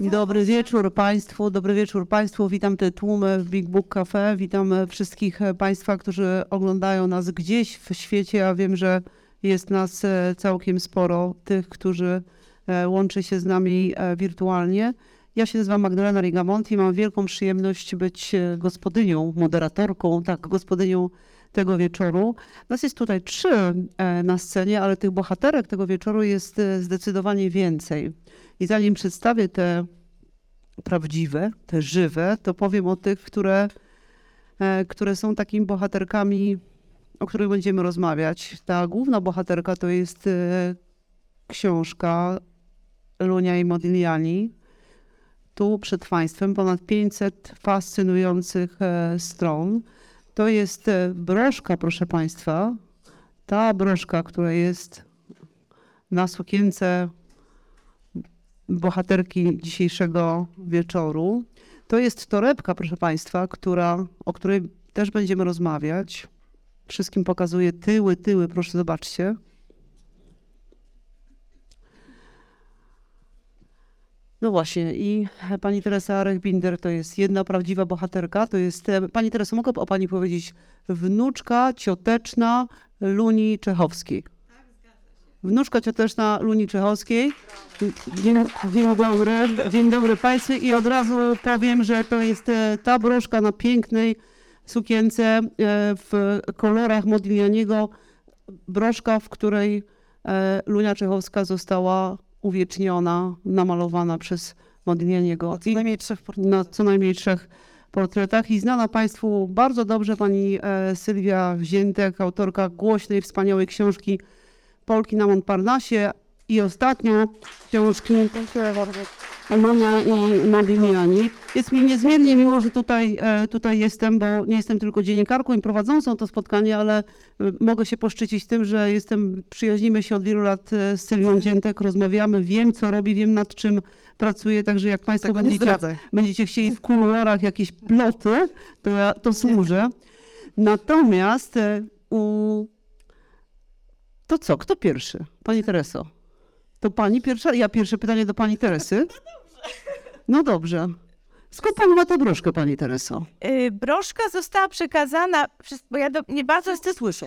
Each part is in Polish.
Dobry wieczór Państwu, dobry wieczór Państwu. Witam te tłumy w Big Book Cafe. Witam wszystkich Państwa, którzy oglądają nas gdzieś w świecie. Ja wiem, że jest nas całkiem sporo, tych, którzy łączy się z nami wirtualnie. Ja się nazywam Magdalena Rigamonti i mam wielką przyjemność być gospodynią, moderatorką, tak, gospodynią tego wieczoru. Nas jest tutaj trzy na scenie, ale tych bohaterek tego wieczoru jest zdecydowanie więcej. I zanim przedstawię te prawdziwe, te żywe, to powiem o tych, które, które są takimi bohaterkami, o których będziemy rozmawiać. Ta główna bohaterka to jest książka Lunia i Modigliani. Tu przed Państwem ponad 500 fascynujących stron. To jest broszka, proszę Państwa. Ta broszka, która jest na sukience bohaterki dzisiejszego wieczoru. To jest torebka, proszę Państwa, która, o której też będziemy rozmawiać. Wszystkim pokazuję tyły, tyły, proszę zobaczcie. No właśnie i pani Teresa Rechbinder to jest jedna prawdziwa bohaterka. To jest, pani Tereso, mogę o pani powiedzieć, wnuczka cioteczna Luni Czechowskiej. Wnuczka cioteczna Luni Czechowskiej. Dzień, dzień dobry, dzień dobry Państwu i od razu powiem, że to jest ta broszka na pięknej sukience w kolorach Modiglianiego. Broszka, w której Lunia Czechowska została uwieczniona, namalowana przez Modiglianiego. Co najmniej trzech Na co najmniej trzech portretach i znana Państwu bardzo dobrze pani Sylwia Wziętek, autorka głośnej, wspaniałej książki Polki na Montparnasse i ostatnia książki Monia i Modigliani. Jest mi niezmiernie miło, że tutaj, tutaj jestem, bo nie jestem tylko dziennikarką i prowadzącą to spotkanie, ale mogę się poszczycić tym, że jestem, przyjaźnimy się od wielu lat z Sylwią Dziętek, rozmawiamy, wiem co robi, wiem nad czym pracuje, także jak Państwo będziecie, będziecie chcieli w kuluarach jakieś ploty, to ja to służę. Natomiast u to co? Kto pierwszy? Pani Tereso. To pani pierwsza? Ja pierwsze pytanie do pani Teresy. No dobrze. Skąd pani ma tę broszkę, pani Tereso? Yy, broszka została przekazana, przez, bo ja do, nie bardzo. Wszyscy słyszą.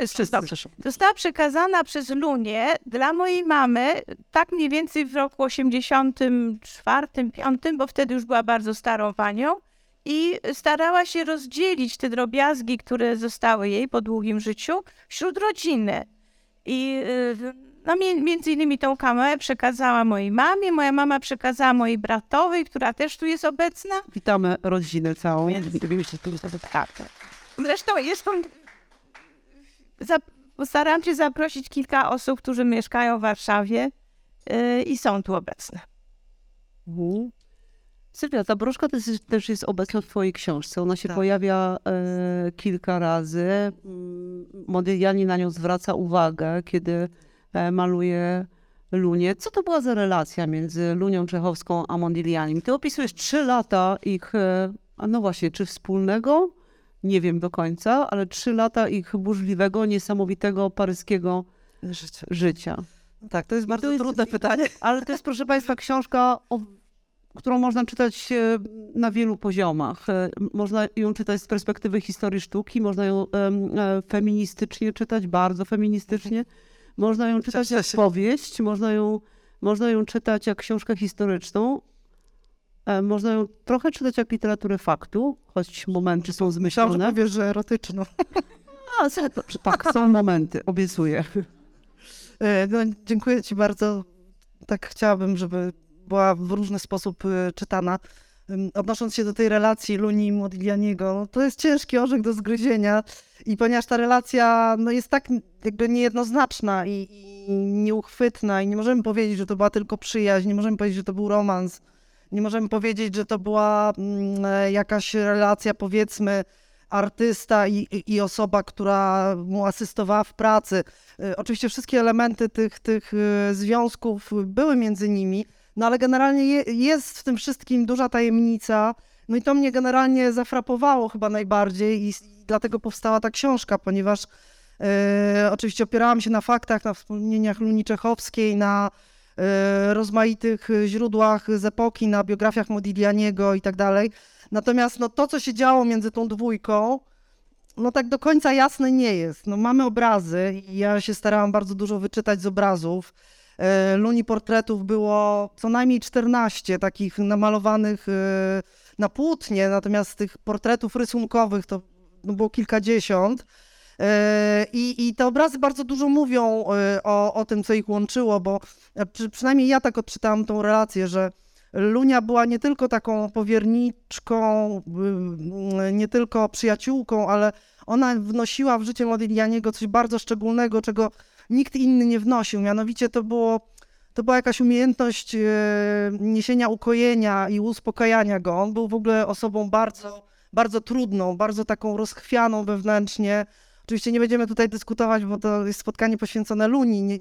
Została przekazana przez Lunię dla mojej mamy, tak mniej więcej w roku 84, 5, bo wtedy już była bardzo starą panią i starała się rozdzielić te drobiazgi, które zostały jej po długim życiu wśród rodziny. I no, między innymi tą kamerę przekazała mojej mamie, moja mama przekazała mojej bratowej, która też tu jest obecna. Witamy rodzinę całą. Zresztą jest. Postaram się zaprosić kilka osób, którzy mieszkają w Warszawie yy, i są tu obecne. Mhm. Sylwia, ta broszka też, też jest obecna w twojej książce. Ona się tak. pojawia e, kilka razy. Modigliani na nią zwraca uwagę, kiedy e, maluje Lunię. Co to była za relacja między Lunią Czechowską a Modiglianim? Ty opisujesz trzy lata ich, e, a no właśnie, czy wspólnego? Nie wiem do końca, ale trzy lata ich burzliwego, niesamowitego paryskiego życia. życia. Tak, to jest bardzo to jest, trudne pytanie. Ale to jest, proszę Państwa, książka o którą można czytać na wielu poziomach. Można ją czytać z perspektywy historii sztuki, można ją feministycznie czytać, bardzo feministycznie. Można ją czytać jak powieść, można ją, można ją czytać jak książkę historyczną. Można ją trochę czytać jak literaturę faktu, choć momenty są zmyślone. Myślałam, że powiesz, że erotyczną. A, tak, są momenty, obiecuję. No, dziękuję Ci bardzo. Tak chciałabym, żeby była w różny sposób y, czytana. Odnosząc się do tej relacji Luni i Modiglianiego, to jest ciężki orzech do zgryzienia i ponieważ ta relacja no, jest tak jakby niejednoznaczna i, i nieuchwytna i nie możemy powiedzieć, że to była tylko przyjaźń, nie możemy powiedzieć, że to był romans, Nie możemy powiedzieć, że to była mm, e, jakaś relacja, powiedzmy, artysta i, i osoba, która mu asystowała w pracy. E, oczywiście wszystkie elementy tych, tych e, związków były między nimi, no ale generalnie je, jest w tym wszystkim duża tajemnica. No i to mnie generalnie zafrapowało chyba najbardziej i, dlatego powstała ta książka, ponieważ e, oczywiście opierałam się na faktach, na wspomnieniach Luni Czechowskiej, na e, rozmaitych źródłach z epoki, na biografiach Modiglianiego i tak dalej. Natomiast no, to, co się działo między tą dwójką, no tak do końca jasne nie jest. No, mamy obrazy i ja się starałam bardzo dużo wyczytać z obrazów. E, Luni portretów było co najmniej 14 takich namalowanych e, na płótnie, natomiast tych portretów rysunkowych to no, było kilkadziesiąt. E, I, I te obrazy bardzo dużo mówią o, o tym, co ich łączyło, bo przy, przynajmniej ja tak odczytałam tą relację, że Lunia była nie tylko taką powierniczką, nie tylko przyjaciółką, ale ona wnosiła w życie Modiglianiego coś bardzo szczególnego, czego nikt inny nie wnosił. Mianowicie to było to była jakaś umiejętność e, niesienia ukojenia i uspokajania go. On był w ogóle osobą bardzo, bardzo trudną, bardzo taką rozchwianą wewnętrznie. Oczywiście nie będziemy tutaj dyskutować, bo to jest spotkanie poświęcone Luni. Nie,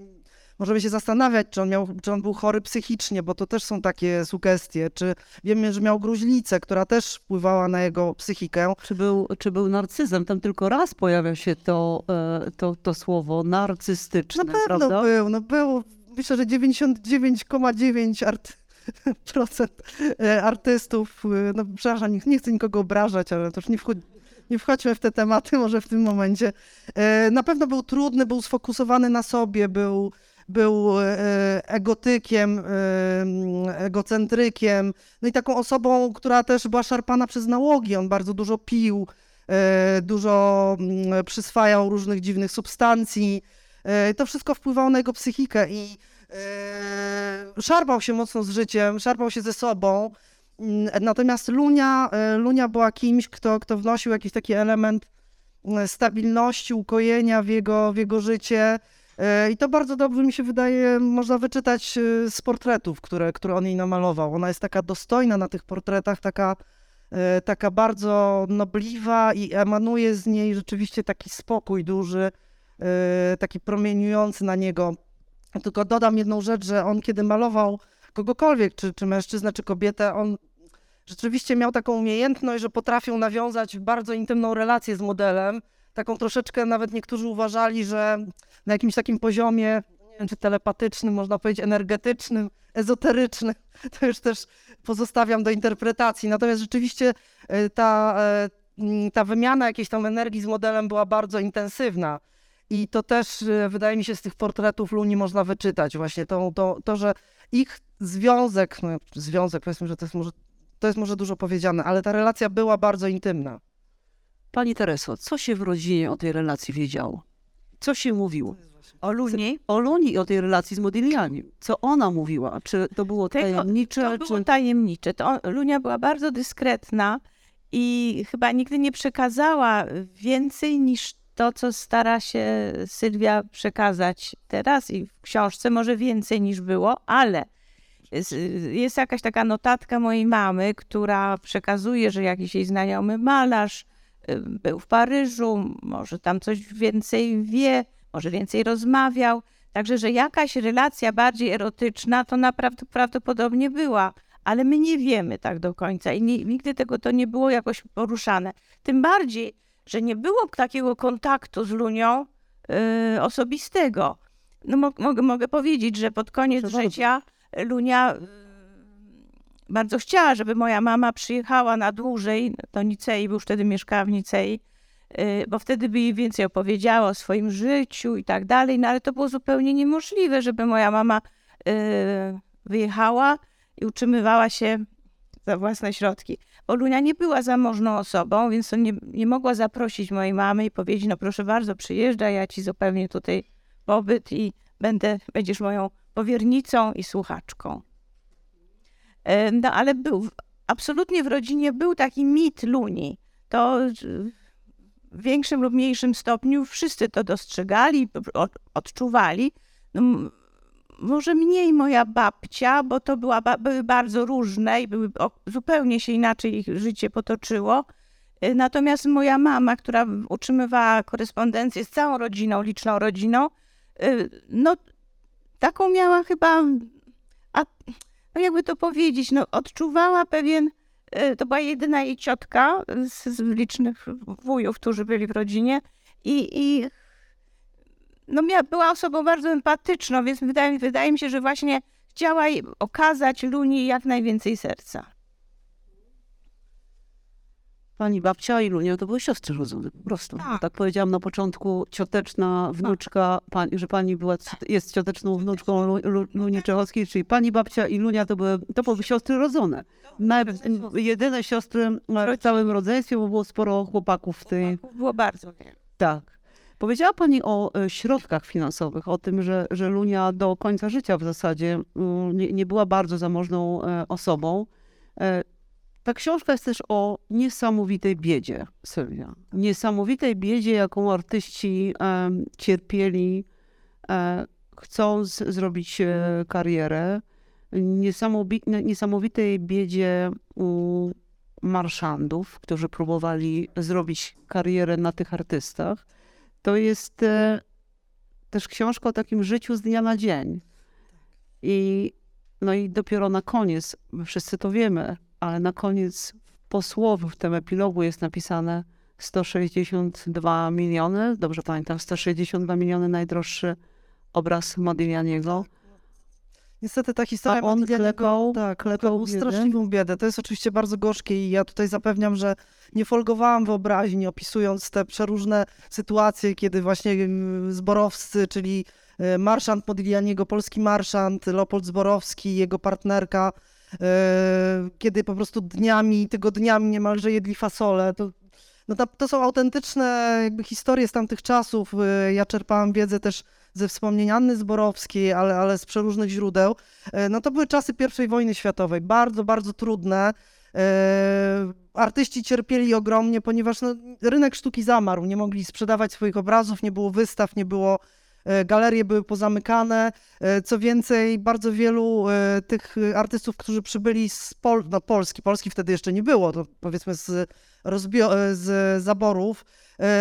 możemy się zastanawiać, czy on, miał, czy on był chory psychicznie, bo to też są takie sugestie. Czy wiemy, że miał gruźlicę, która też wpływała na jego psychikę. Czy był, czy był narcyzem? Tam tylko raz pojawia się to, e, to, to słowo narcystyczne, Na pewno prawda? był, no był. Myślę, że 99,9 art procent e, artystów, e, no przepraszam, nie, nie chcę nikogo obrażać, ale to już nie, wchod, nie wchodźmy w te tematy może w tym momencie. Na pewno był trudny, był sfokusowany na sobie, był był e, egotykiem, e, egocentrykiem, no i taką osobą, która też była szarpana przez nałogi. On bardzo dużo pił, e, dużo mm, przyswajał różnych dziwnych substancji. To wszystko wpływało na jego psychikę i szarpał się mocno z życiem, szarpał się ze sobą. Mm, natomiast Lunia, Lunia była kimś, kto, kto wnosił jakiś taki element stabilności, ukojenia w jego, w jego życie. E, I to bardzo dobrze mi się wydaje, można wyczytać e, z portretów, które, które on jej namalował. Ona jest taka dostojna na tych portretach, taka, e, taka bardzo nobliwa i emanuje z niej rzeczywiście taki spokój duży, taki promieniujący na niego. Tylko dodam jedną rzecz, że on kiedy malował kogokolwiek, czy, czy mężczyznę, czy kobietę, on rzeczywiście miał taką umiejętność, że potrafił nawiązać bardzo intymną relację z modelem, taką troszeczkę nawet niektórzy uważali, że na jakimś takim poziomie, nie wiem czy telepatycznym, można powiedzieć energetycznym, ezoterycznym, to już też pozostawiam do interpretacji. Natomiast rzeczywiście e, ta, e, ta wymiana jakiejś tam energii z modelem była bardzo intensywna. I to też e, wydaje mi się z tych portretów Luni można wyczytać właśnie to, to, to że ich związek, no związek powiedzmy, że to jest może to jest może dużo powiedziane, ale ta relacja była bardzo intymna. Pani Tereso, co się w rodzinie o tej relacji wiedziało? Co się mówiło? O Luni? O Luni i o tej relacji z Modigliani. Co ona mówiła? Czy to było Tego- tajemnicze? To czy... było tajemnicze. To Lunia była bardzo dyskretna i chyba nigdy nie przekazała więcej niż to, co stara się Sylwia przekazać teraz i w książce, może więcej niż było, ale jest, jakaś taka notatka mojej mamy, która przekazuje, że jakiś jej znajomy malarz był w Paryżu, może tam coś więcej wie, może więcej rozmawiał. Także, że jakaś relacja bardziej erotyczna to naprawdę prawdopodobnie była, ale my nie wiemy tak do końca i nie, nigdy tego to nie było jakoś poruszane. Tym bardziej, że nie było takiego kontaktu z Lunią y, osobistego. No, mo- mogę, mogę powiedzieć, że pod koniec Proszę bardzo. życia Lunia y, bardzo chciała, żeby moja mama przyjechała na dłużej do Nicei, bo już wtedy mieszkała w Nicei, y, bo wtedy by jej więcej opowiedziała o swoim życiu i tak dalej, no ale to było zupełnie niemożliwe, żeby moja mama y, wyjechała i utrzymywała się za własne środki. Bo Lunia nie była zamożną osobą, więc nie, nie mogła zaprosić mojej mamy i powiedzieć, no proszę bardzo, przyjeżdżaj, ja ci zapewnię tutaj pobyt i będę, będziesz moją powiernicą i słuchaczką. E, No ale był, absolutnie w rodzinie był taki mit Luni. To w większym lub mniejszym stopniu wszyscy to dostrzegali, od- odczuwali. No, może mniej moja babcia, bo to była, były bardzo różne i były, zupełnie się inaczej ich życie potoczyło. Y, natomiast moja mama, która utrzymywała korespondencję z całą rodziną, liczną rodziną, y, no taką miała chyba, a, no jakby to powiedzieć, no odczuwała pewien, y, to była jedyna jej ciotka z, z licznych wujów, którzy byli w rodzinie i, i no miała, była osobą bardzo empatyczną, więc wydaje, wydaje mi się, że właśnie chciała okazać Luni jak najwięcej serca. Pani babcia i Lunia to były siostry rodzone, po prostu. Tak, tak powiedziałam na początku, cioteczna tak. wnuczka, pani, że pani była, jest cioteczną wnuczką Lunii Czechowskiej, czyli pani babcia i Lunia to były, to były siostry rodzone. Na, jedyne siostry w całym rodzeństwie, bo było sporo chłopaków w tej... Było bardzo wiele. Tak. Powiedziała Pani o e, środkach finansowych, o tym, że, że Lunia do końca życia w zasadzie mm, nie, nie była bardzo zamożną e, osobą. Ta książka jest też o niesamowitej biedzie, Sylwia. Niesamowitej biedzie, jaką artyści e, cierpieli, e, chcąc zrobić e, karierę. niesamowitej biedzie u marszandów, którzy próbowali zrobić karierę na tych artystach. To jest e, też książka o takim życiu z dnia na dzień. I, no i dopiero na koniec, wszyscy to wiemy, ale na koniec posłowu w tym epilogu jest napisane 162 miliony, dobrze pamiętam, 162 miliony najdroższy obraz Modiglianiego. Niestety ta historia A on klepał, tak, klepał straszliwą biedę. To jest oczywiście bardzo gorzkie i ja tutaj zapewniam, że nie folgowałam wyobraźni, opisując te przeróżne sytuacje, kiedy właśnie zborowscy, czyli e, marszant Modiglianiego, polski marszant, Leopold Zborowski, jego partnerka, kiedy po prostu dniami, tygodniami niemalże jedli fasolę. To, no to, to są autentyczne jakby historie z tamtych czasów. E, ja czerpałam wiedzę też ze wspomnień Anny Zborowskiej, ale, ale z przeróżnych źródeł. E, no to były czasy I wojny światowej, bardzo, bardzo trudne. Artyści cierpieli ogromnie, ponieważ no, rynek sztuki zamarł, nie mogli sprzedawać swoich obrazów, nie było wystaw, nie było E, galerie były pozamykane. E, co więcej, bardzo wielu e, tych artystów, którzy przybyli z Pol no, Polski, Polski wtedy jeszcze nie było, to powiedzmy z, z zaborów,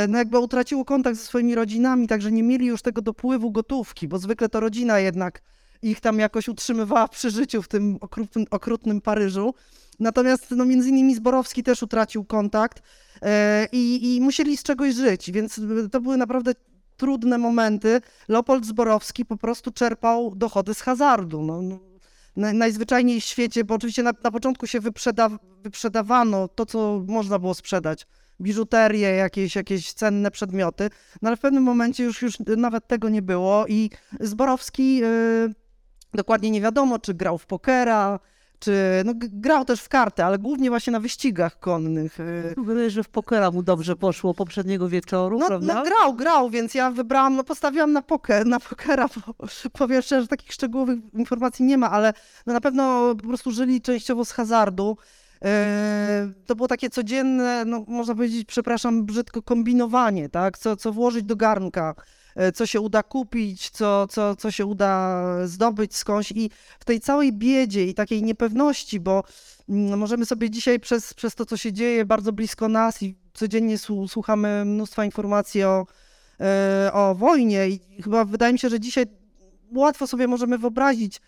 no jakby utraciło kontakt ze swoimi rodzinami, także nie mieli już tego dopływu gotówki, bo zwykle to rodzina jednak ich tam jakoś utrzymywała przy życiu w tym okrutnym, okrutnym Paryżu. Natomiast no, między innymi Zborowski też utracił kontakt e, i, i musieli z czegoś żyć, więc to były naprawdę trudne momenty Leopold Zborowski po prostu czerpał dochody z hazardu. No, no, najzwyczajniej w świecie, bo oczywiście na, na początku się wyprzeda, wyprzedawano to, co można było sprzedać. Biżuterię, jakieś, jakieś cenne przedmioty, no ale w pewnym momencie już, już nawet tego nie było i Zborowski yy, dokładnie nie wiadomo, czy grał w pokera, czy no, grał też w karty, ale głównie właśnie na wyścigach konnych. Wydaje że w pokera mu dobrze poszło poprzedniego wieczoru, no, prawda? No, grał, grał, więc ja wybrałam, no postawiłam na poker, na pokera, bo powiem szczerze, że takich szczegółowych informacji nie ma, ale no, na pewno po prostu żyli częściowo z hazardu. Y, to było takie codzienne, no można powiedzieć, przepraszam, brzydko kombinowanie, tak? Co, co włożyć do garnka. E, co się uda kupić, co, co, co się uda zdobyć skądś. I w tej całej biedzie i takiej niepewności, bo mm, możemy sobie dzisiaj przez, przez to, co się dzieje bardzo blisko nas i codziennie słuchamy mnóstwa informacji o, e, o wojnie. I chyba wydaje mi się, że dzisiaj łatwo sobie możemy wyobrazić,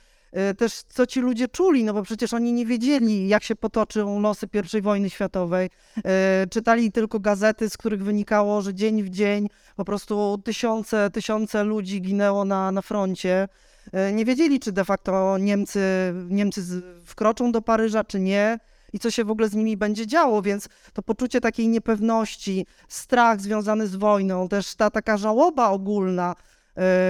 też co ci ludzie czuli, no bo przecież oni nie wiedzieli, jak się potoczą losy I wojny światowej. E, czytali tylko gazety, z których wynikało, że dzień w dzień po prostu tysiące, tysiące ludzi ginęło na, na froncie. E, nie wiedzieli, czy de facto Niemcy, Niemcy wkroczą do Paryża, czy nie i co się w ogóle z nimi będzie działo, więc to poczucie takiej niepewności, strach związany z wojną, też ta taka żałoba ogólna, Y,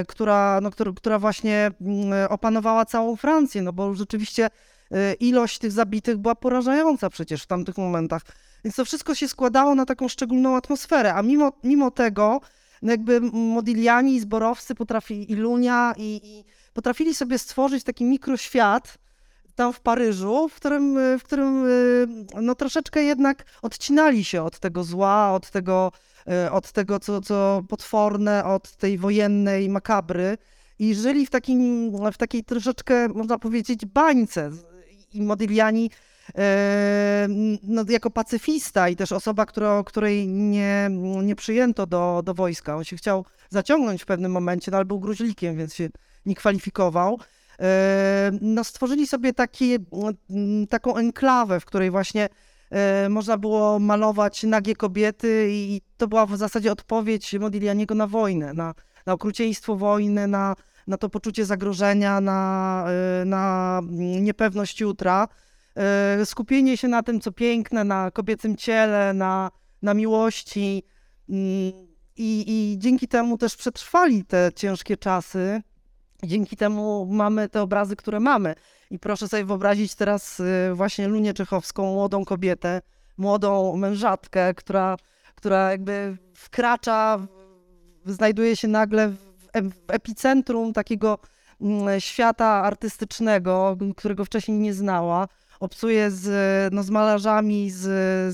która, no, która właśnie mm, opanowała całą Francję, no bo rzeczywiście y, ilość tych zabitych była porażająca przecież w tamtych momentach. Więc to wszystko się składało na taką szczególną atmosferę, a mimo, mimo tego no jakby Modigliani i Zborowcy potrafili, i Lunia, i, i potrafili sobie stworzyć taki mikroświat tam w Paryżu, w którym, w którym y, no troszeczkę jednak odcinali się od tego zła, od tego od tego, co, co potworne, od tej wojennej makabry. i żyli w, takim, w takiej troszeczkę, można powiedzieć, bańce. I Modigliani e, no, jako pacyfista i też osoba, która, której nie, nie przyjęto do, do wojska. On się chciał zaciągnąć w pewnym momencie, no, ale był gruźlikiem, więc się nie kwalifikował. E, no, stworzyli sobie taki, taką enklawę, w której właśnie e, można było malować nagie kobiety i to była w zasadzie odpowiedź Modiglianiego na wojnę, na, na okrucieństwo wojny, na, na to poczucie zagrożenia, na, e, na niepewność jutra. Skupienie się na tym, co piękne, na kobiecym ciele, na, na miłości. Mm, I, I dzięki temu też przetrwali te ciężkie czasy. Dzięki temu mamy te obrazy, które mamy. I proszę sobie wyobrazić teraz y, właśnie Lunię Czechowską, młodą kobietę, młodą mężatkę, która, która jakby wkracza, znajduje się nagle w epicentrum takiego mm, świata artystycznego, którego wcześniej nie znała. Obcuje z, no, z malarzami, z,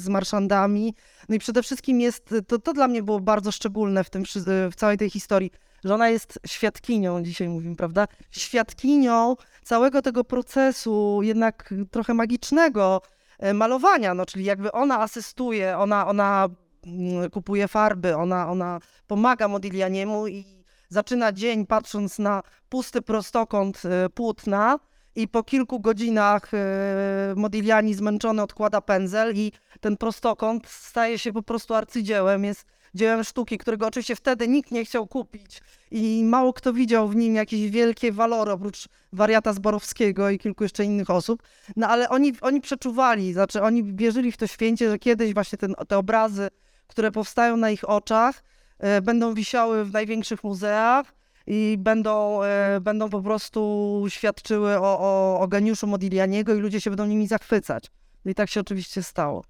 z marszandami. No i przede wszystkim jest, to, to dla mnie było bardzo szczególne w, tym, w całej tej historii że ona jest świadkinią, dzisiaj mówimy, prawda? Świadkinią całego tego procesu, jednak trochę magicznego e, malowania, no, czyli jakby ona asystuje, ona, ona mm, kupuje farby, ona, ona pomaga Modiglianiemu i zaczyna dzień patrząc na pusty prostokąt e, płótna i po kilku godzinach e, Modigliani zmęczony odkłada pędzel i ten prostokąt staje się po prostu arcydziełem, jest dziełem sztuki, którego oczywiście wtedy nikt nie chciał kupić i mało kto widział w nim jakieś wielkie walory, oprócz wariata Zborowskiego i kilku jeszcze innych osób. No ale oni, oni przeczuwali, znaczy oni wierzyli w to święcie, że kiedyś właśnie ten, te obrazy, które powstają na ich oczach, e, będą wisiały w największych muzeach i będą, e, będą po prostu świadczyły o, o, o geniuszu Modiglianiego i ludzie się będą nimi zachwycać. No i tak się oczywiście stało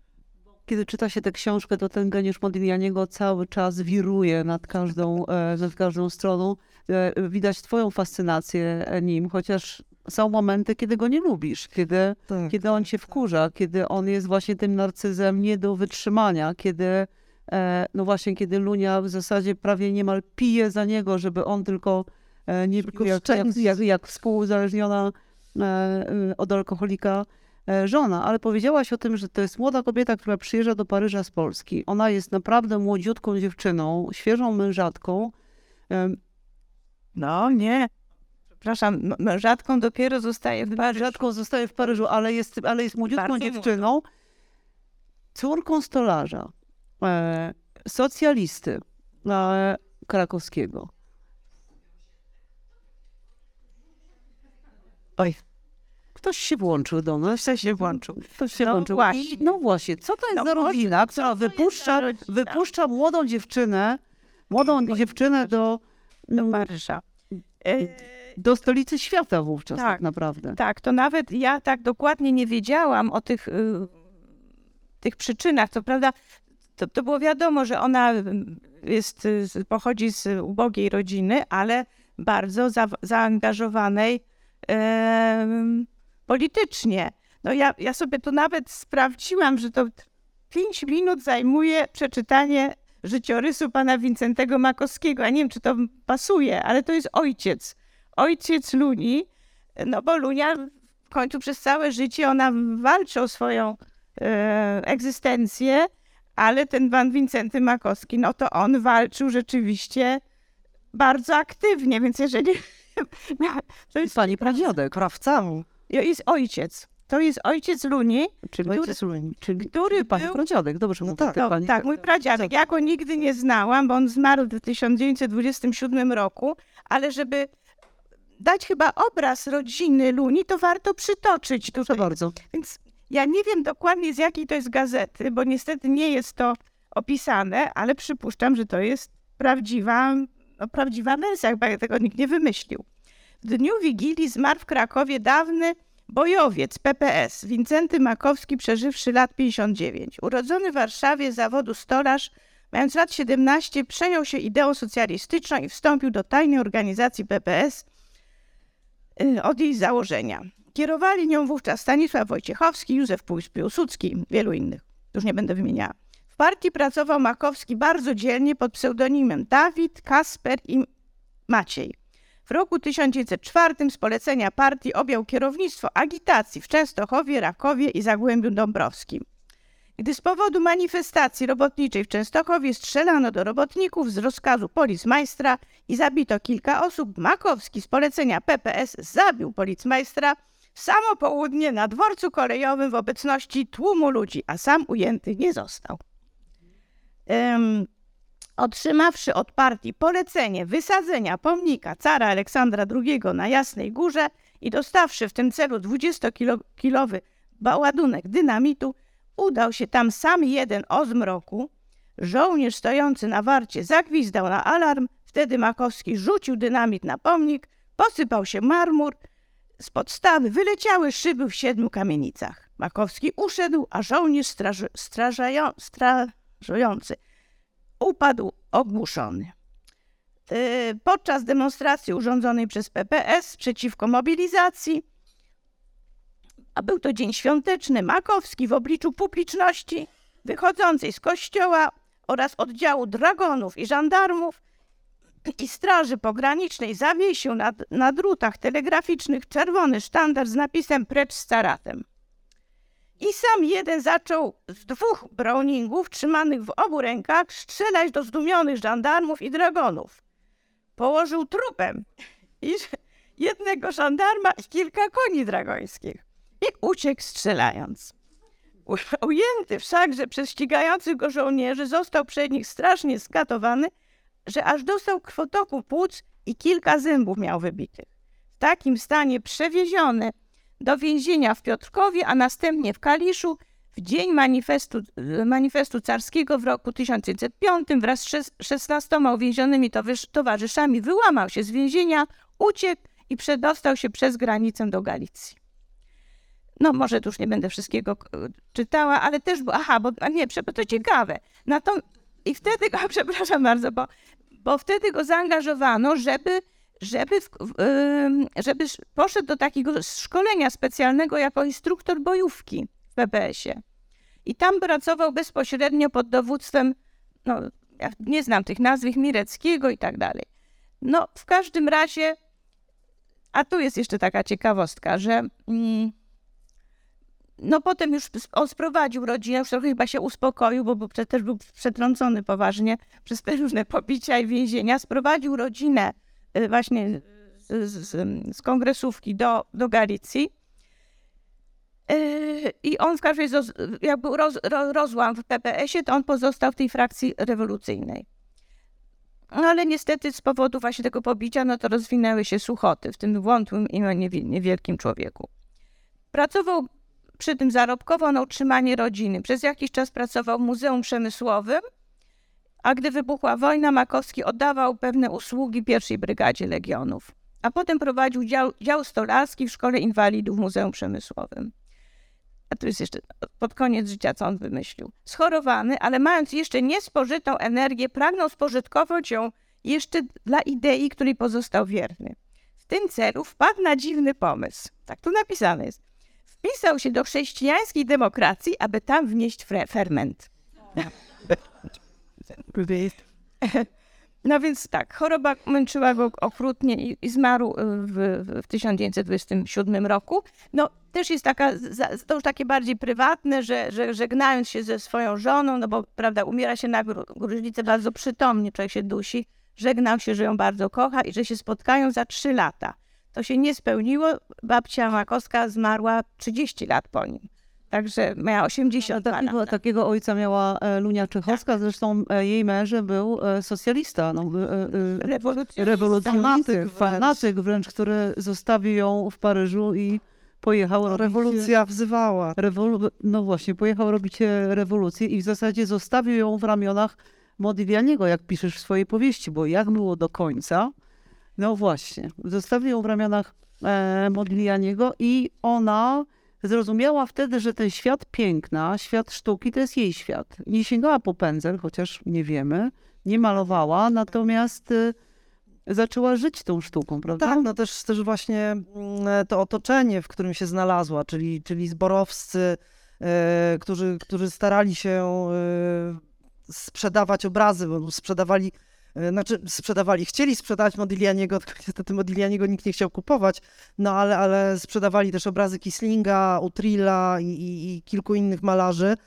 kiedy czyta się tę książkę, to ten geniusz Modiglianiego cały czas wiruje nad każdą, e, nad każdą stroną. E, widać twoją fascynację nim, chociaż są momenty, kiedy go nie lubisz, kiedy, tak, kiedy on cię wkurza, kiedy on jest właśnie tym narcyzem nie do wytrzymania, kiedy e, no właśnie, kiedy Lunia w zasadzie prawie niemal pije za niego, żeby on tylko nie pił jak, jak, jak, jak współuzależniona od alkoholika. E, żona, ale powiedziałaś o tym, że to jest młoda kobieta, która przyjeżdża do Paryża z Polski. Ona jest naprawdę młodziutką dziewczyną, świeżą mężatką. No nie. Przepraszam, mężatką dopiero zostaje w Paryżu. Mężatką zostaje w Paryżu, ale jest, ale jest młodziutką Bardzo dziewczyną. Młodą. Córką stolarza, e, socjalisty e, krakowskiego. Oj, Ktoś się włączył do nas. Ktoś się włączył. Ktoś się no włączył. Właśnie. no właśnie, co to jest no za rodzina, która wypuszcza, wypuszcza młodą dziewczynę, młodą dziewczynę do, do Paryża. E, do stolicy świata wówczas tak, tak, naprawdę. Tak, to nawet ja tak dokładnie nie wiedziałam o tych, y, tych przyczynach. Co prawda, to, to było wiadomo, że ona jest, pochodzi z ubogiej rodziny, ale bardzo za, zaangażowanej politycznie. No ja, ja sobie to nawet sprawdziłam, że to 5 minut zajmuje przeczytanie życiorysu pana Wincentego Makowskiego. Ja nie wiem, czy to pasuje, ale to jest ojciec. Ojciec Luni, no bo Lunia w końcu przez całe życie ona walczy o swoją e, egzystencję, ale ten pan Wincenty Makowski, no to on walczył rzeczywiście bardzo aktywnie, więc jeżeli... to jest pani pradziadek, krawcami jest ojciec. To jest ojciec Luni, czyli który, ojciec Luni, czyli który pani był... pradziadek, dobrze no tak, pani... tak, mój pradziadek. Ja go nigdy nie znałam, bo on zmarł w 1927 roku, ale żeby dać chyba obraz rodziny Luni, to warto przytoczyć tutaj. Proszę bardzo. Więc ja nie wiem dokładnie z jakiej to jest gazety, bo niestety nie jest to opisane, ale przypuszczam, że to jest prawdziwa, no, prawdziwa wersja, chyba tego nikt nie wymyślił. W dniu Wigilii zmarł w Krakowie dawny bojowiec PPS Wincenty Makowski, przeżywszy lat 59. Urodzony w Warszawie zawodu stolarz, mając lat 17, przejął się ideą socjalistyczną i wstąpił do tajnej organizacji PPS y, od jej założenia. Kierowali nią wówczas Stanisław Wojciechowski, Józef Piłsudski, wielu innych. Już nie będę wymieniała. W partii pracował Makowski bardzo dzielnie pod pseudonimem Dawid, Kasper i Maciej. W roku 1904 z polecenia partii objął kierownictwo agitacji w Częstochowie, Rakowie i Zagłębiu Dąbrowskim. Gdy z powodu manifestacji robotniczej w Częstochowie strzelano do robotników z rozkazu policmajstra i zabito kilka osób, Makowski z polecenia PPS zabił policmajstra w samo południe na dworcu kolejowym w obecności tłumu ludzi, a sam ujęty nie został. Um, otrzymawszy od partii polecenie wysadzenia pomnika cara Aleksandra II na Jasnej Górze i dostawszy w tym celu 20-kilowy ładunek dynamitu, udał się tam sam jeden o zmroku. Żołnierz stojący na warcie zagwizdał na alarm, wtedy Makowski rzucił dynamit na pomnik, posypał się marmur, z podstawy wyleciały szyby w siedmiu kamienicach. Makowski uszedł, a żołnierz straż, strażają, strażujący upadł ogłuszony. Yy, podczas demonstracji urządzonej przez PPS przeciwko mobilizacji, a był to dzień świąteczny, Makowski w obliczu publiczności wychodzącej z kościoła oraz oddziału dragonów i żandarmów i Straży Pogranicznej zawiesił na, na drutach telegraficznych czerwony sztandar z napisem Precz z caratem. I sam jeden zaczął z dwóch browningów trzymanych w obu rękach strzelać do zdumionych żandarmów i dragonów. Położył trupem i jednego żandarma i kilka koni dragońskich i uciekł strzelając. Ujęty wszakże przez ścigających go żołnierzy został przed nich strasznie skatowany, że aż dostał krwotoku płuc i kilka zębów miał wybitych. W takim stanie przewieziony do więzienia w Piotrkowie, a następnie w Kaliszu w dzień manifestu, manifestu carskiego w roku 1905 wraz z 16 uwięzionymi towarzyszami wyłamał się z więzienia, uciekł i przedostał się przez granicę do Galicji. No może tu już nie będę wszystkiego czytała, ale też, bo, aha, bo nie, to ciekawe. Na to, I wtedy, a, przepraszam bardzo, bo, bo wtedy go zaangażowano, żeby żeby, żeby poszedł do takiego szkolenia specjalnego jako instruktor bojówki w PPS-ie. I tam pracował bezpośrednio pod dowództwem, no ja nie znam tych nazw, Mireckiego i tak dalej. No w każdym razie, a tu jest jeszcze taka ciekawostka, że mm, no potem już on sprowadził rodzinę, już trochę chyba się uspokoił, bo, bo też był przetrącony poważnie przez te różne pobicia i więzienia. Sprowadził rodzinę właśnie z, z, z kongresówki do, do Galicji. Y, I on w każdej razie, jakby roz, rozłam w PPS-ie, to on pozostał w tej frakcji rewolucyjnej. No, ale niestety z powodu właśnie tego pobicia, no to rozwinęły się suchoty w tym wątłym i niewielkim człowieku. Pracował przy tym zarobkowo na utrzymanie rodziny. Przez jakiś czas pracował w Muzeum Przemysłowym, a gdy wybuchła wojna, Makowski oddawał pewne usługi pierwszej brygadzie legionów, a potem prowadził dział, dział stolarski w Szkole Inwalidów w Muzeum Przemysłowym. A tu jest jeszcze pod koniec życia, co on wymyślił. Schorowany, ale mając jeszcze niespożytą energię, pragnął spożytkować ją jeszcze dla idei, której pozostał wierny. W tym celu wpadł na dziwny pomysł. Tak tu napisane jest. Wpisał się do chrześcijańskiej demokracji, aby tam wnieść ferment. No więc tak, choroba męczyła go okrutnie i, i zmarł y, w, w 1927 roku. No też jest taka, to już takie bardziej prywatne, że, że żegnając się ze swoją żoną, no bo prawda, umiera się na gruźlicę bardzo przytomnie, człowiek się dusi, żegnał się, że ją bardzo kocha i że się spotkają za trzy lata. To się nie spełniło, babcia Makowska zmarła 30 lat po nim. Także miała 80 lat. Takiego, takiego ojca miała e, Lunia Czechowska, tak. zresztą e, jej mężem był e, socjalista, no, rewolucjonistyk, fanatyk wręcz, który zostawił ją w Paryżu i pojechał robić... Rewolucja wzywała. Rewolu... No właśnie, pojechał robić rewolucję i w zasadzie zostawił ją w ramionach Modiglianiego, jak piszesz w swojej powieści, bo jak było do końca, no właśnie, zostawił ją w ramionach Modiglianiego i ona zrozumiała wtedy, że ten świat piękna, świat sztuki to jest jej świat. Nie sięgała po pędzel, chociaż nie wiemy, nie malowała, natomiast y, zaczęła żyć tą sztuką, prawda? Tak, no też, też właśnie mm, to otoczenie, w którym się znalazła, czyli, czyli zborowscy, y, którzy, którzy starali się y, sprzedawać obrazy, sprzedawali znaczy sprzedawali, chcieli sprzedać Modiglianiego, tylko niestety Modiglianiego nikt nie chciał kupować, no ale, ale sprzedawali też obrazy Kislinga, Utrilla i, i, i kilku innych malarzy.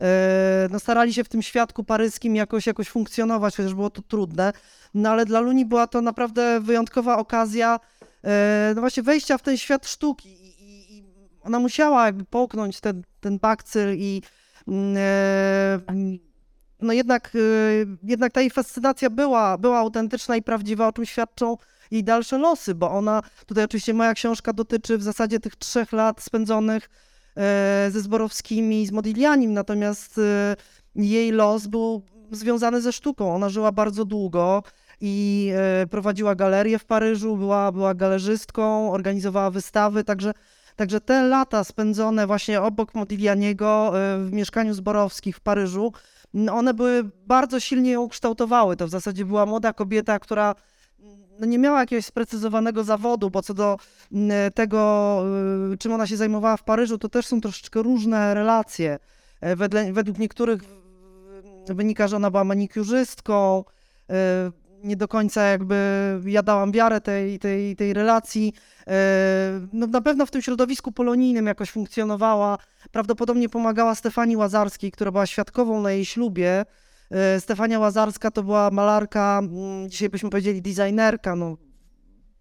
E, no, starali się w tym świadku paryskim jakoś, jakoś funkcjonować, chociaż było to trudne. No ale dla Luni była to naprawdę wyjątkowa okazja no właśnie wejścia w ten świat sztuki. I, i, ona musiała jakby połknąć ten, ten bakcyl i mm, no jednak, y, jednak ta jej fascynacja była, była autentyczna i prawdziwa, o czym świadczą jej dalsze losy, bo ona, tutaj oczywiście moja książka dotyczy w zasadzie tych trzech lat spędzonych e, ze Zborowskimi, z Modiglianim, natomiast e, jej los był związany ze sztuką. Ona żyła bardzo długo i e, prowadziła galerię w Paryżu, była, była galerzystką, organizowała wystawy, także Także te lata spędzone właśnie obok Modiglianiego w mieszkaniu Zborowskich w Paryżu one były bardzo silnie ją kształtowały. To w zasadzie była młoda kobieta, która no nie miała jakiegoś sprecyzowanego zawodu, bo co do tego, y, czym ona się zajmowała w Paryżu, to też są troszeczkę różne relacje. E, wedle, według niektórych wynika, że ona była manikiurzystką, e, nie do końca jakby ja dałam wiarę tej, tej, tej relacji. E, no, na pewno w tym środowisku polonijnym jakoś funkcjonowała. Prawdopodobnie pomagała Stefanii Łazarskiej, która była świadkową na jej ślubie. E, Stefania Łazarska to była malarka, dzisiaj byśmy powiedzieli designerka, no,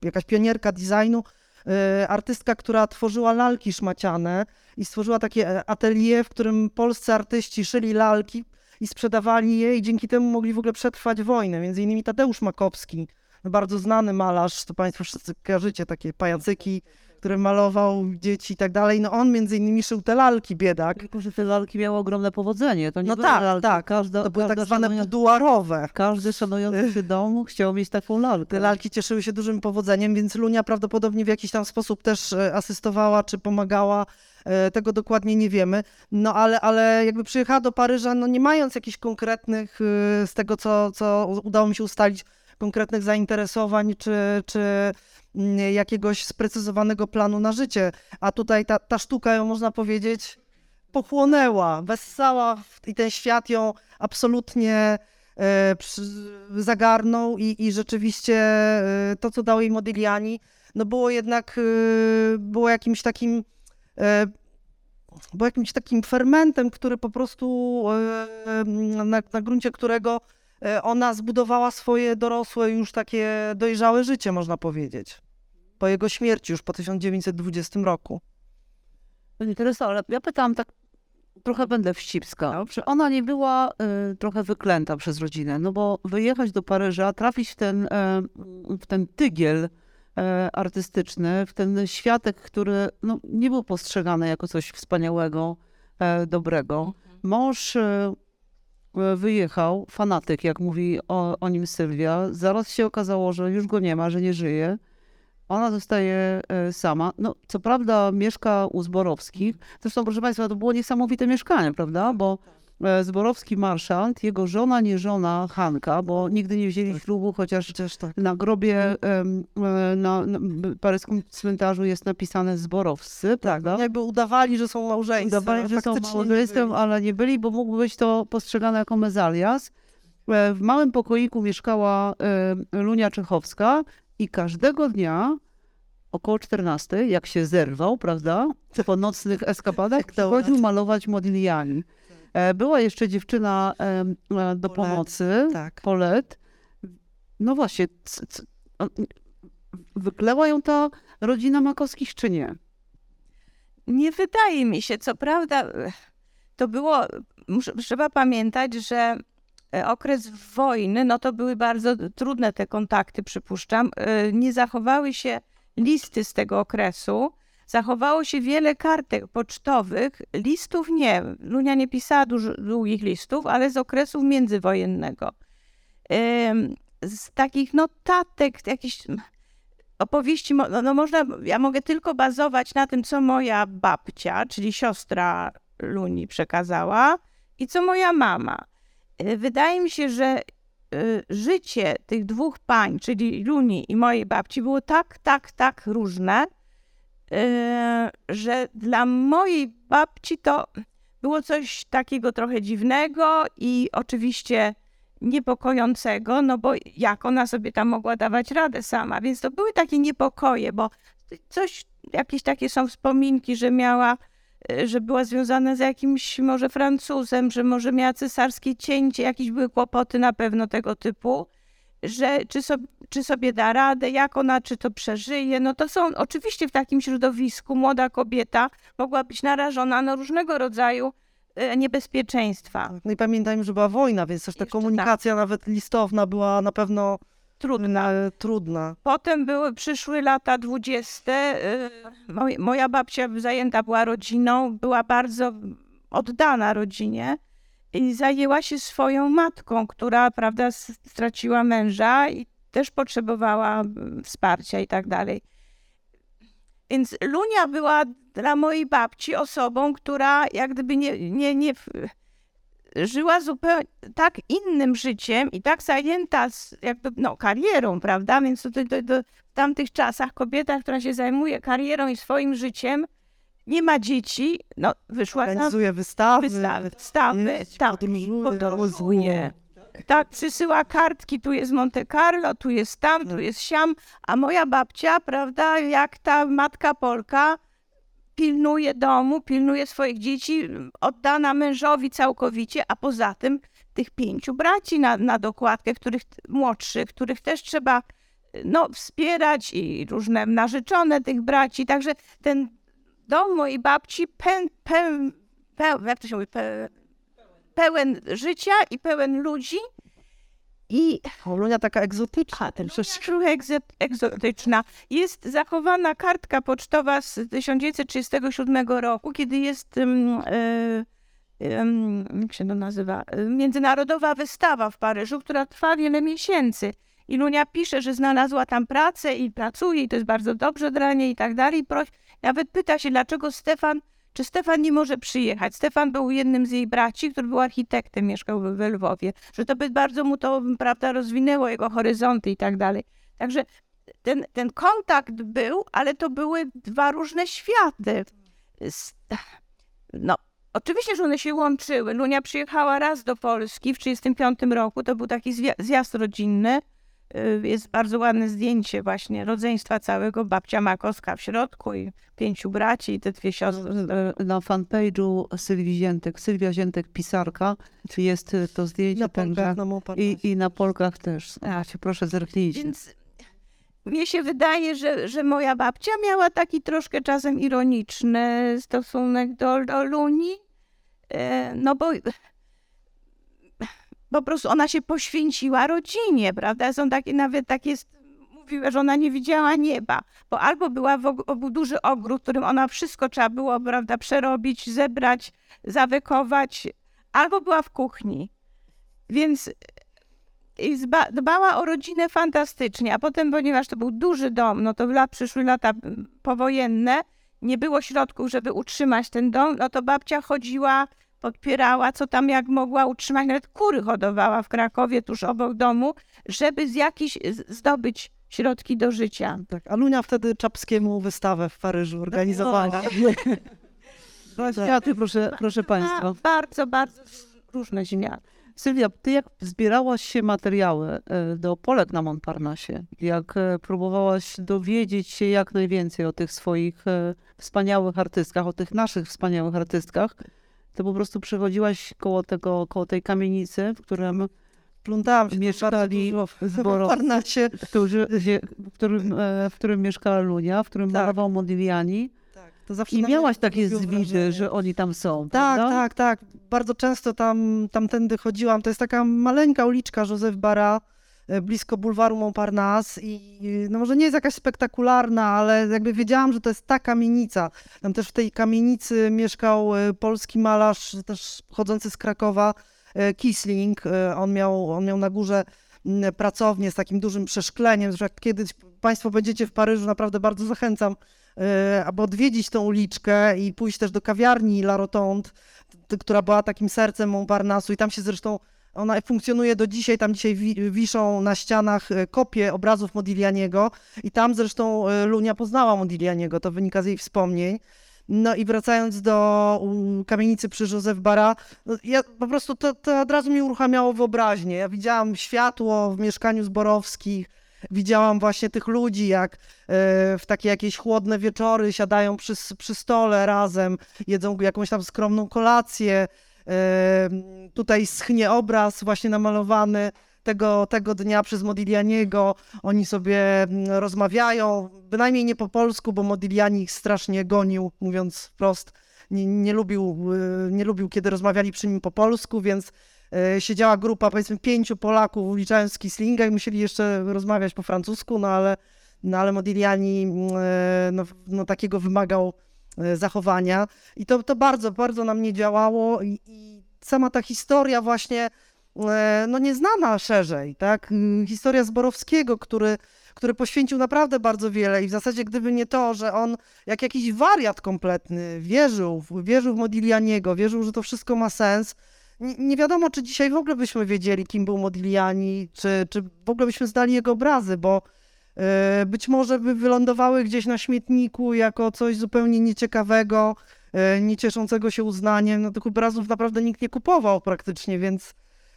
jakaś pionierka designu, e, artystka, która tworzyła lalki szmaciane i stworzyła takie atelier, w którym polscy artyści szyli lalki i sprzedawali je i dzięki temu mogli w ogóle przetrwać wojnę. Między innymi Tadeusz Makowski, bardzo znany malarz, to Państwo wszyscy kojarzycie, takie pajacyki, które malował dzieci i tak dalej. No on między innymi szył te lalki, biedak. Tylko, że te lalki miały ogromne powodzenie. To nie no były tak, lalki. tak. Każda, to były tak zwane buduarowe. Każdy szanujący się dom chciał mieć taką lalkę. Te lalki cieszyły się dużym powodzeniem, więc Lunia prawdopodobnie w jakiś tam sposób też e, asystowała czy pomagała e, tego dokładnie nie wiemy. No ale, ale jakby przyjechała do Paryża, no nie mając jakichś konkretnych, e, z tego co, co udało mi się ustalić, konkretnych zainteresowań czy, czy jakiegoś sprecyzowanego planu na życie. A tutaj ta, ta sztuka ją, można powiedzieć, pochłonęła, wessała i ten świat ją absolutnie e, zagarnął i, i rzeczywiście e, to, co dał jej Modigliani, no było jednak e, było jakimś takim było jakimś takim fermentem, który po prostu na, na gruncie którego ona zbudowała swoje dorosłe, już takie dojrzałe życie, można powiedzieć. Po jego śmierci, już po 1920 roku. Pani Tereso, ale ja pytałam tak, trochę będę wścibska. Czy ona nie była y, trochę wyklęta przez rodzinę? No bo wyjechać do Paryża, trafić w ten, y, w ten tygiel y, artystyczny, w ten światek, który no, nie był postrzegany jako coś wspaniałego, dobrego. Mhm. Mąż E, wyjechał, fanatyk, jak mówi o, o nim Sylwia. Zaraz się okazało, że już go nie ma, że nie żyje. Ona zostaje e, sama. No, co prawda mieszka u Zborowskich. Zresztą, proszę Państwa, to było niesamowite mieszkanie, prawda? Bo E, Zborowski marszant, jego żona, nie żona Hanka, bo nigdy nie wzięli tak. ślubu, chociaż tak. na grobie e, na, na paryskim cmentarzu jest napisane Zborowscy, tak, prawda? Jakby udawali, że są małżeństwem. Udawali, że są małżeństwem, ale nie byli, bo mógłby być to postrzegane jako mezalias. E, w małym pokoiku mieszkała Lunia Czechowska i każdego dnia około 14, jak się zerwał, prawda, po nocnych eskapadach, chodził malować Modigliani. E, była jeszcze dziewczyna e, do pomocy, tak. Polet. No właśnie, c, c, wykleła ją ta rodzina Makowskich, czy nie? Nie wydaje mi się. Co prawda, to było, trzeba pamiętać, że e, okres wojny, no to były bardzo trudne te kontakty, przypuszczam. Nie zachowały się listy z tego okresu. Zachowało się wiele kartek pocztowych, listów nie. Lunia nie pisała dużo, długich listów, ale z okresu międzywojennego. Z takich notatek, jakichś opowieści, no, no można, ja mogę tylko bazować na tym, co moja babcia, czyli siostra Luni przekazała i co moja mama. E, wydaje mi się, że e, życie tych dwóch pań, czyli Luni i mojej babci, było tak, tak, tak różne, że dla mojej babci to było coś takiego trochę dziwnego i oczywiście niepokojącego, no bo jak ona sobie tam mogła dawać radę sama, więc to były takie niepokoje, bo coś, jakieś takie są wspominki, że miała, e, że była związana z jakimś może Francuzem, że może miała cesarskie cięcie, jakieś były kłopoty na pewno tego typu, że czy, so, czy sobie da radę, jak ona, czy to przeżyje, no to są oczywiście w takim środowisku młoda kobieta mogła być narażona na różnego rodzaju e, niebezpieczeństwa. No i pamiętajmy, że była wojna, więc też ta Jeszcze tak. komunikacja nawet listowna była na pewno Trudna. e, trudna. Potem były, przyszły lata dwudzieste. moj- Moja babcia zajęta była rodziną, była bardzo oddana rodzinie i zajęła się swoją matką, która, prawda, straciła męża i też potrzebowała mm, wsparcia i tak dalej. Więc Lunia była dla mojej babci osobą, która jak gdyby nie, nie, nie żyła zupełnie tak innym życiem i tak zajęta z, jakby, no, karierą, prawda? Więc to, to, to w tamtych czasach kobieta, która się zajmuje karierą i swoim życiem, nie ma dzieci, no wyszła na Organizuje wystawy, wystawy, wystawy jeździ, tak, podróżuje, podróżuje. Tak, przysyła kartki, tu jest Monte Carlo, tu jest tam, tu jest siam, a moja babcia, prawda, jak ta matka Polka, pilnuje domu, pilnuje swoich dzieci, oddana mężowi całkowicie, a poza tym tych pięciu braci na, na dokładkę, których młodszych, których też trzeba no, wspierać i różne narzeczone tych braci, także ten dom mojej babci pełen, pełen, pełen jak to się mówi, pe, pełen życia i pełen ludzi i Olunia taka egzotyczna. ten trochę egzotyczna. Jest zachowana kartka pocztowa z 1937 roku, kiedy jest, um, em, jak się to nazywa, międzynarodowa wystawa w Paryżu, która trwa wiele miesięcy. I Lunia pisze, że znalazła tam pracę i pracuje i to jest bardzo dobrze dla niej i tak dalej. Nawet pyta się, dlaczego Stefan, czy Stefan nie może przyjechać. Stefan był jednym z jej braci, który był architektem, mieszkał we Lwowie, że to by bardzo mu to, prawda, rozwinęło jego horyzonty i tak dalej. Także ten, ten kontakt był, ale to były dwa różne światy. No, oczywiście, że one się łączyły. Lunia przyjechała raz do Polski w 1935 roku, to był taki zjazd rodzinny. Y, Jest bardzo ładne zdjęcie właśnie rodzeństwa całego, babcia Makowska w środku i pięciu braci i te dwie siostry. E, Na fanpage'u Sylwii Ziętek, Sylwia Ziętek, pisarka, jest e, to zdjęcie Na Polkach, na Montparnasse. i, i na Polkach też. A, się proszę zerknijcie. Więc mnie się wydaje, że, że moja babcia miała taki troszkę czasem ironiczny stosunek do, do Luni, e, no bo po prostu ona się poświęciła rodzinie, prawda? Są takie, nawet takie, jest- mówiła, że ona nie widziała nieba, bo albo była w, był duży ogród, w którym ona wszystko trzeba było, prawda, przerobić, zebrać, zawekować, albo była w kuchni. Więc dbała o rodzinę fantastycznie, a potem, ponieważ to był duży dom, no to lat, przyszły lata powojenne, nie było środków, żeby utrzymać ten dom, no to babcia chodziła, podpierała, co tam jak mogła utrzymać, nawet kury hodowała w Krakowie, tuż obok domu, żeby z jakichś z- zdobyć środki do życia. Tak, Alunia wtedy Czapskiemu wystawę w Paryżu organizowała. Dwa światy, proszę, proszę Państwa. Bardzo, bardzo różne ziemniaki. Sylwia, ty jak zbierałaś się materiały e, do Polek na Montparnasse, jak e, próbowałaś dowiedzieć się jak najwięcej o tych swoich e, wspaniałych artystkach, o tych naszych wspaniałych artystkach, to po prostu przechodziłaś koło, tego, koło tej kamienicy, w którym Plątałam się mieszkali bardzo dużo w zboro- Montparnasse. którzy, w, którym, e, w którym mieszkała Lunia, w którym Tak. malował Modigliani Tak, to zawsze i miałaś takie zwidy, że oni tam są, Tak, prawda? tak, tak. Bardzo często tam, tamtędy chodziłam. To jest taka maleńka uliczka Józef Bara, blisko bulwaru Montparnasse i no może nie jest jakaś spektakularna, ale jakby wiedziałam, że to jest ta kamienica. Tam też w tej kamienicy mieszkał e, polski malarz, też pochodzący z Krakowa, e, Kisling. E, On miał, on miał na górze pracownię z takim dużym przeszkleniem, że jak kiedyś Państwo będziecie w Paryżu, naprawdę bardzo zachęcam, e, aby odwiedzić tą uliczkę i pójść też do kawiarni La Rotonde, która była takim sercem Montparnassu i tam się zresztą ona funkcjonuje do dzisiaj, tam dzisiaj wi- wiszą na ścianach e, kopie obrazów Modiglianiego i tam zresztą e, Lunia poznała Modiglianiego, to wynika z jej wspomnień. No i wracając do kamienicy przy Józef Bara, no ja po prostu to, to od razu mi uruchamiało wyobraźnię. Ja widziałam światło w mieszkaniu Zborowskich, widziałam właśnie tych ludzi, jak e, w takie jakieś chłodne wieczory siadają przy, przy stole razem, jedzą jakąś tam skromną kolację. E, tutaj schnie obraz właśnie namalowany tego, tego dnia przez Modiglianiego. Oni sobie mm, rozmawiają, bynajmniej nie po polsku, bo Modigliani ich strasznie gonił, mówiąc wprost. Nie, nie, lubił, y, nie lubił, kiedy rozmawiali przy nim po polsku, więc y, siedziała grupa, powiedzmy, pięciu Polaków, uliczając Kislinga i musieli jeszcze rozmawiać po francusku, no ale, no ale Modigliani mm, y, no, no, takiego wymagał zachowania. I to, to bardzo, bardzo na mnie działało i, i sama ta historia właśnie E, no nieznana szerzej, tak? Mm, historia Zborowskiego, który, który poświęcił naprawdę bardzo wiele i w zasadzie gdyby nie to, że on jak jakiś wariat kompletny wierzył, wierzył w Modiglianiego, wierzył, że to wszystko ma sens, nie, wiadomo, czy dzisiaj w ogóle byśmy wiedzieli, kim był Modigliani, czy, czy w ogóle byśmy zdali jego obrazy, bo e, być może by wylądowały gdzieś na śmietniku jako coś zupełnie nieciekawego, e, nie cieszącego się uznaniem. No tych obrazów naprawdę nikt nie kupował praktycznie, więc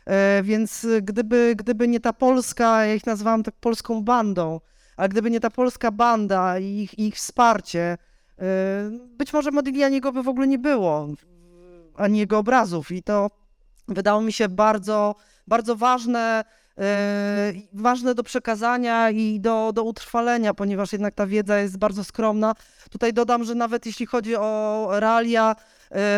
E, więc gdyby, gdyby nie ta polska, ja ich nazwałam tak polską bandą, a gdyby nie ta polska banda i ich, ich wsparcie, e, być może Modiglianiego by w ogóle nie było, ani jego obrazów. I to wydało mi się bardzo, bardzo ważne, e, ważne do przekazania i do, do utrwalenia, ponieważ jednak ta wiedza jest bardzo skromna. Tutaj dodam, że nawet jeśli chodzi o realia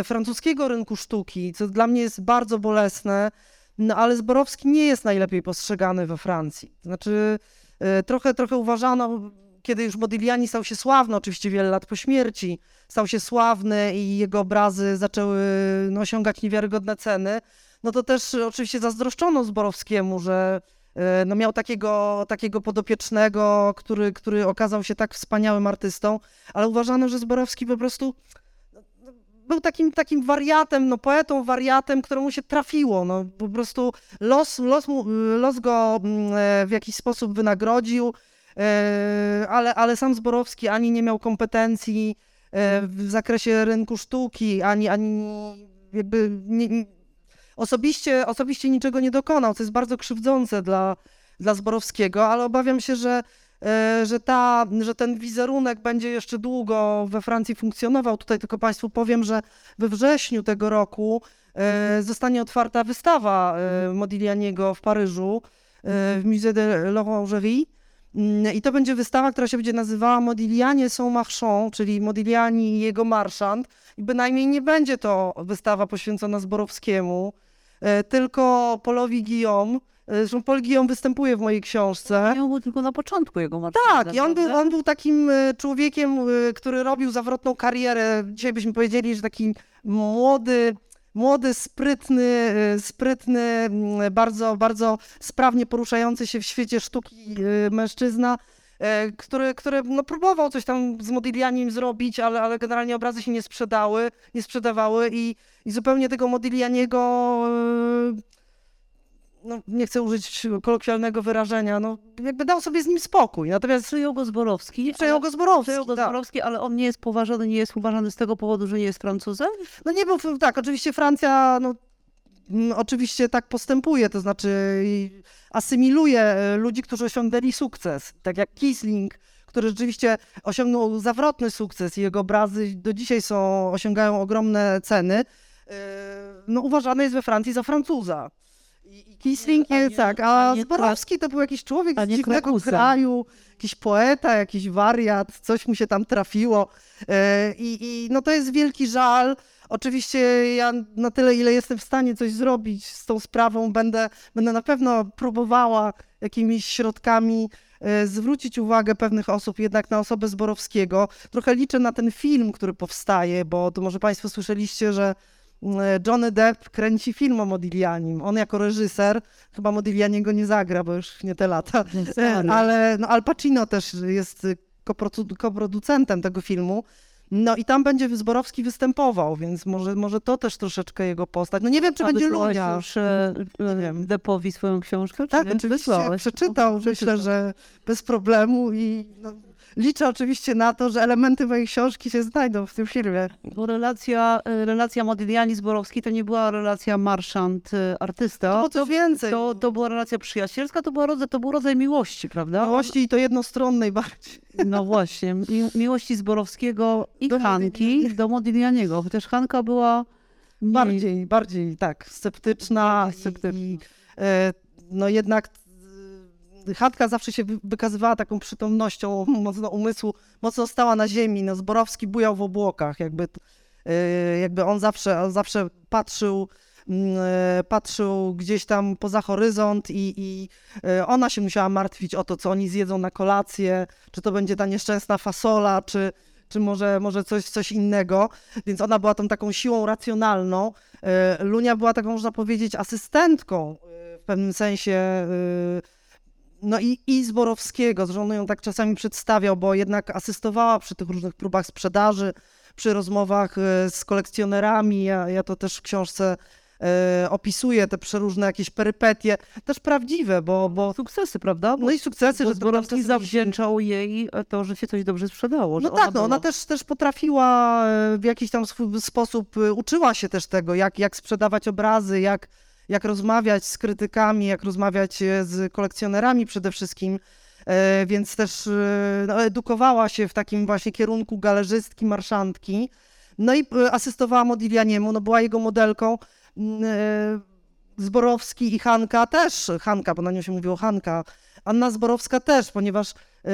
francuskiego rynku sztuki, co dla mnie jest bardzo bolesne, no ale Zborowski nie jest najlepiej postrzegany we Francji. Znaczy, e, trochę, trochę uważano, kiedy już Modigliani stał się sławny, oczywiście wiele lat po śmierci, stał się sławny i jego obrazy zaczęły no, osiągać niewiarygodne ceny, no to też oczywiście zazdroszczono Zborowskiemu, że e, no, miał takiego, takiego podopiecznego, który, który okazał się tak wspaniałym artystą, ale uważano, że Zborowski po prostu był takim, takim wariatem, no poetą, wariatem, któremu się trafiło. No, po prostu los, los, los go mm, e, w jakiś sposób wynagrodził, e, ale, ale sam Zborowski ani nie miał kompetencji w zakresie rynku sztuki, ani, ani jakby nie, osobiście, osobiście niczego nie dokonał, co jest bardzo krzywdzące dla, dla Zborowskiego, ale obawiam się, że E, że, ta, że ten wizerunek będzie jeszcze długo we Francji funkcjonował. Tutaj tylko Państwu powiem, że we wrześniu tego roku e, zostanie otwarta wystawa e, Modiglianiego w Paryżu w Musée de l'Orangerie. Mm, I to będzie wystawa, która się będzie nazywała Modiglianie sont marchands, czyli Modigliani i jego marszant. I bynajmniej nie będzie to wystawa poświęcona Zborowskiemu, tylko Polowi Guillaume, Zresztą Paul Guillaume występuje w mojej książce. Ja był tylko na początku jego marszałka. Tak, i on był, on był takim e, człowiekiem, e, który robił zawrotną karierę. Dzisiaj byśmy powiedzieli, że taki młody, młody, sprytny, e, sprytny, bardzo, bardzo sprawnie poruszający się w świecie sztuki mężczyzna, który, który no, próbował coś tam z Modiglianim zrobić, ale, ale generalnie obrazy się nie sprzedały, nie sprzedawały i, i zupełnie tego Modiglianiego no, nie chcę użyć kolokwialnego wyrażenia, no, jakby dał sobie z nim spokój. Natomiast przejął go Zborowski. Przejął go Zborowski. Przejął go tak. Zborowski, ale on nie jest poważany, nie jest uważany z tego powodu, że nie jest Francuzem? No nie był, tak, oczywiście Francja, no, oczywiście tak postępuje, to znaczy asymiluje e, ludzi, którzy osiągnęli sukces, tak jak Kisling, który rzeczywiście osiągnął zawrotny sukces i jego obrazy do dzisiaj są, osiągają ogromne ceny, e, no uważany jest we Francji za Francuza. Kisling jest tak, a, a Zborowski to był jakiś człowiek z dziwnego kraju, jakiś poeta, jakiś wariat, coś mu się tam trafiło. E, I, I no to jest wielki żal. Oczywiście ja na tyle, ile jestem w stanie coś zrobić z tą sprawą, będę, będę na pewno próbowała jakimiś środkami e, zwrócić uwagę pewnych osób jednak na osobę Zborowskiego. Trochę liczę na ten film, który powstaje, bo to może Państwo słyszeliście, że E, Johnny Depp kręci film o Modiglianim. On jako reżyser, chyba Modigliani go nie zagra, bo już nie te lata, e, ale no, Al Pacino też jest koproducentem tego filmu. No i tam będzie Zborowski występował, więc może, może to też troszeczkę jego postać. No nie wiem, czy A będzie Lunia. już e, nie wiem. Depowi swoją książkę? Tak, oczywiście. Przeczytał, myślę, że bez problemu i no, liczę oczywiście na to, że elementy mojej książki się znajdą w tym filmie. Bo relacja, e, relacja Modigliani-Zborowski to nie była relacja marszant-artysta. To było coś więcej. To, to była relacja przyjacielska, to, była rodzaj, to był rodzaj miłości, prawda? Miłości i to jednostronnej bardziej. No właśnie, mi, miłości Zborowskiego i Do Hanki do Modiglianiego, chociaż Hanka była Bardziej, bardziej tak, sceptyczna. Sceptyczna. E, no jednak Chatka zawsze się wy- wykazywała taką przytomnością mocno umysłu, mocno stała na ziemi. No, Zborowski bujał w obłokach, jakby, e, jakby on zawsze, on zawsze patrzył, mm, e, patrzył gdzieś tam poza horyzont i, i e, ona się musiała martwić o to, co oni zjedzą na kolację, czy to będzie ta nieszczęsna fasola, czy, czy może, może coś, coś innego. Więc ona była tą taką siłą racjonalną. Lunia była taką, można powiedzieć, asystentką w pewnym sensie. E, No i, i Zborowskiego, zresztą ją tak czasami przedstawiał, bo jednak asystowała przy tych różnych próbach sprzedaży, przy rozmowach e, z kolekcjonerami. Ja, ja to też w książce e, opisuję, te przeróżne jakieś perypetie, też prawdziwe, bo, bo sukcesy, prawda? no i sukcesy, Bo że Zborowski zawdzięczał jej to, że się coś dobrze sprzedało. No tak, no, ona była- też, też potrafiła e, w jakiś tam sposób, e, uczyła się też tego, jak, jak sprzedawać obrazy, jak, jak rozmawiać z krytykami, jak rozmawiać e, z kolekcjonerami przede wszystkim. E, Więc też e, no, edukowała się w takim właśnie kierunku galerzystki, marszantki. No i asystowała Modiglianiemu, no była jego modelką. Mm, Zborowski i Hanka też, Hanka, bo na nią się mówiło Hanka, Anna Zborowska też, ponieważ e,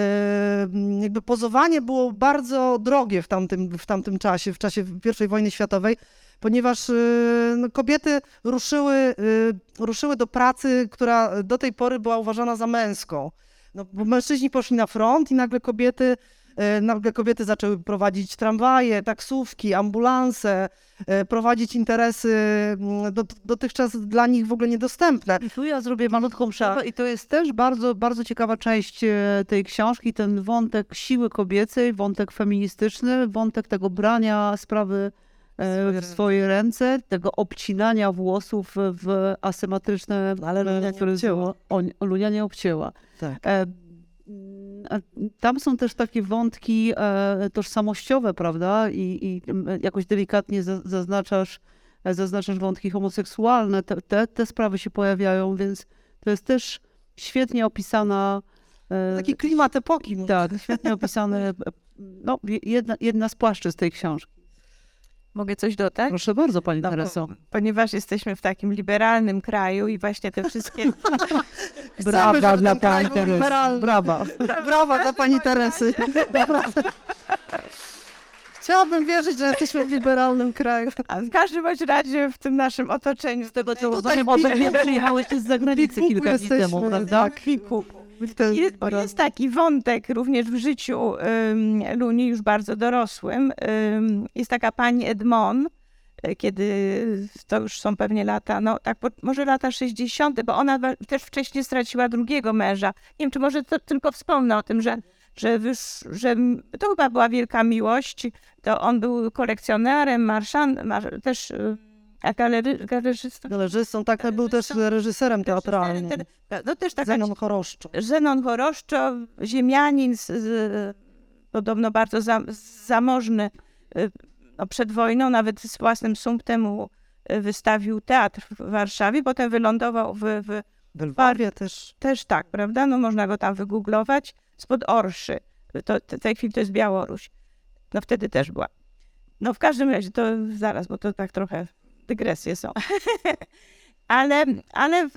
jakby pozowanie było bardzo drogie w tamtym, w tamtym czasie, w czasie I wojny światowej, ponieważ e, no, kobiety ruszyły, e, ruszyły do pracy, która do tej pory była uważana za męską. No, bo mężczyźni poszli na front i nagle kobiety, e, nagle kobiety zaczęły prowadzić tramwaje, taksówki, ambulanse, prowadzić interesy mm, do, dotychczas dla nich w ogóle niedostępne. I tu ja zrobię malutką przerwę i to jest też bardzo, bardzo ciekawa część tej książki, ten wątek siły kobiecej, wątek feministyczny, wątek tego brania sprawy w swoje ręce, tego obcinania włosów w asymetryczne, Ale Lunia nie które obcięła. o, Lunia nie obcięła. Tak. E, Tam są też takie wątki e, tożsamościowe, prawda? I, i jakoś delikatnie za- zaznaczasz, e, zaznaczasz wątki homoseksualne. Te, te, te sprawy się pojawiają, więc to jest też świetnie opisana. e, Taki klimat epoki. mówię. tak, świetnie opisane. e, No, jedna, jedna z płaszczy z tej książki. Mogę coś dodać? Proszę bardzo, pani No, Tereso. Ponieważ jesteśmy w takim liberalnym kraju i właśnie te wszystkie Brawa żeby dla pani Teresy. liberalny. Brawa. Brawa dla pani Teresy. Chciałabym wierzyć, że jesteśmy w liberalnym kraju. A w każdym bądź razie w tym naszym otoczeniu. Z tego mnie Piku- przyjechałyście z zagranicy kilka dni temu, prawda? tak. Jest, jest taki wątek również w życiu ym, Luni, już bardzo dorosłym. Ym, jest taka pani Edmond, y, kiedy to już są pewnie lata, no tak, może lata 60., bo ona też wcześniej straciła drugiego męża. Nie wiem, czy może to, tylko wspomnę o tym, że, że, wysz, że to chyba była wielka miłość. To on był kolekcjonerem, marszan, mar, też y, a galery, galerzystą. Galerzystą, tak, był też reżyserem teatralnym. No też taka Zenon Choroszczo. Zenon Choroszczo, ziemianin, z, z, podobno bardzo za, zamożny y, no, przed wojną, nawet z własnym sumptem y, wystawił teatr w Warszawie, potem wylądował w, w W Lwowie też. też tak, prawda? No można go tam wygooglować, spod Orszy. To, to, w tej chwili to jest Białoruś. No wtedy też była. No w każdym razie, to zaraz, bo to tak trochę dygresje są. ale, ale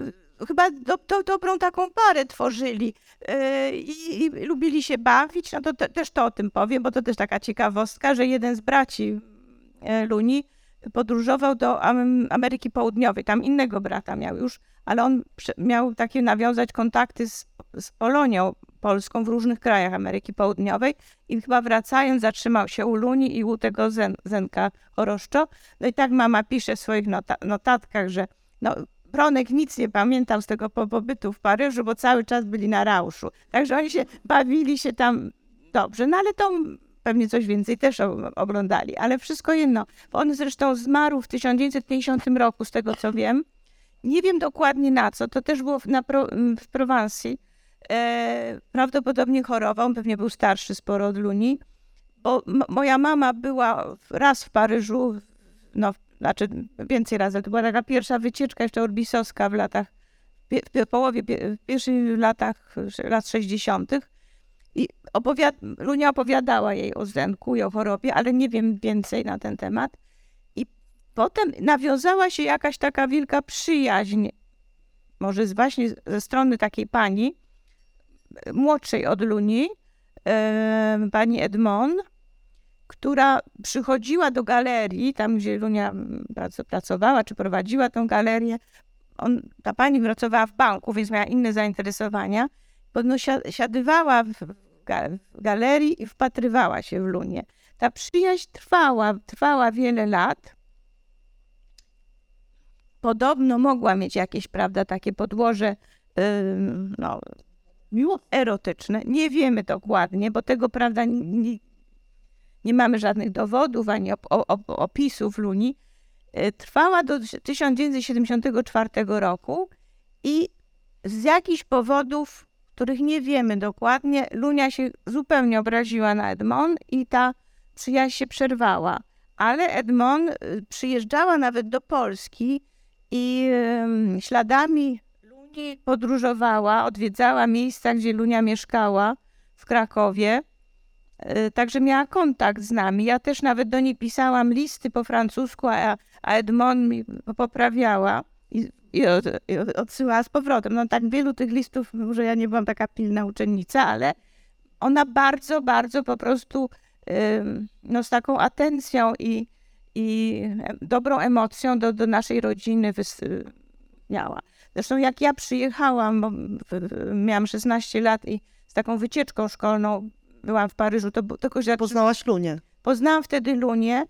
chyba do, do, dobrą taką parę tworzyli yy, i, i lubili się bawić. No to te, też to o tym powiem, bo to też taka ciekawostka, że jeden z braci e, Luni podróżował do Am- Ameryki Południowej. Tam innego brata miał już, ale on miał takie nawiązać kontakty z, z Polonią polską w różnych krajach Ameryki Południowej i chyba wracając zatrzymał się u Luni i u tego Zen, Zenka Choroszczo. No i tak mama pisze w swoich nota, notatkach, że no, Bronek nic nie pamiętał z tego po- pobytu w Paryżu, bo cały czas byli na rauszu. Także oni się bawili się tam dobrze, no ale to pewnie coś więcej też oglądali, ale wszystko jedno. On zresztą zmarł w 1950 roku, z tego co wiem. Nie wiem dokładnie na co, to też było na w Prowansji. E, prawdopodobnie chorował, pewnie był starszy sporo od Luni, bo moja mama była raz w Paryżu, no, znaczy więcej razy, to była taka pierwsza wycieczka jeszcze orbisowska w latach, w, połowie, w pierwszych latach, lat 60. I opowiad Lunia opowiadała jej o Zenku i o chorobie, ale nie wiem więcej na ten temat. I potem nawiązała się jakaś taka wielka przyjaźń, może właśnie ze strony takiej pani, młodszej od Luni, pani Edmond, która przychodziła do galerii, tam gdzie Lunia pracowała, czy prowadziła tą galerię. On, ta pani pracowała w banku, więc miała inne zainteresowania. No, siadywała w, w galerii i wpatrywała się w Lunię. Ta przyjaźń trwała, trwała wiele lat. Podobno mogła mieć jakieś, prawda, takie podłoże yy, no, miło erotyczne. Nie wiemy dokładnie, bo tego, prawda, nie, nie mamy żadnych dowodów ani op op opisów Luni. Yy, trwała do 1974 roku i z jakichś powodów których nie wiemy dokładnie. Lunia się zupełnie obraziła na Edmond i ta przyjaźń się przerwała. Ale Edmond y, przyjeżdżała nawet do Polski i śladami Podróżowała, odwiedzała miejsca, gdzie Lunia mieszkała w Krakowie. Y, także miała kontakt z nami. Ja też nawet do niej pisałam listy po francusku, a, Edmond mi poprawiała. I i, od, i odsyłała z powrotem. No tak wielu tych listów, może ja nie byłam taka pilna uczennica, ale ona bardzo, bardzo po prostu no, z taką atencją i, i dobrą emocją do, do naszej rodziny miała. Zresztą jak ja przyjechałam, bo miałam 16 lat i z taką wycieczką szkolną byłam w Paryżu, to tylko, że... Poznałaś Lunię. Poznałam wtedy Lunię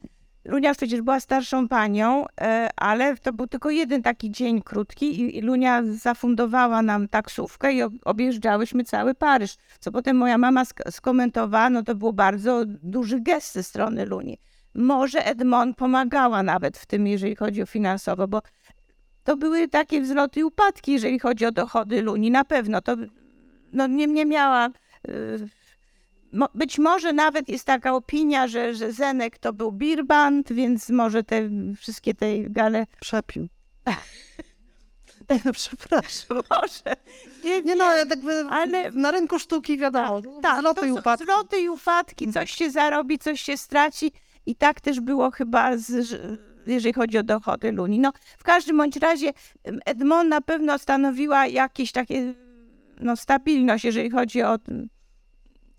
Lunia przecież była starszą panią, e, ale to był tylko jeden taki dzień krótki i Lunia zafundowała nam taksówkę i objeżdżałyśmy cały Paryż. Co potem moja mama skomentowała, no to było bardzo duży gest ze strony Luni. Może Edmond pomagała nawet w tym, jeżeli chodzi o finansowo, bo to były takie wzloty i upadki, jeżeli chodzi o dochody Luni. Na pewno to no, nie, nie miała y, być może nawet jest taka opinia, że, że Zenek to był birband, więc może te wszystkie te gale... Przepił. Przepraszam. Może. Nie, nie no, jakby ale na rynku sztuki wiadomo. Tak, zloty i upadki. Zloty i upadki, coś się zarobi, coś się straci. I tak też było chyba, z, jeżeli chodzi o dochody Luni. No, w każdym bądź razie Edmond na pewno stanowiła jakieś takie no, stabilność, jeżeli chodzi o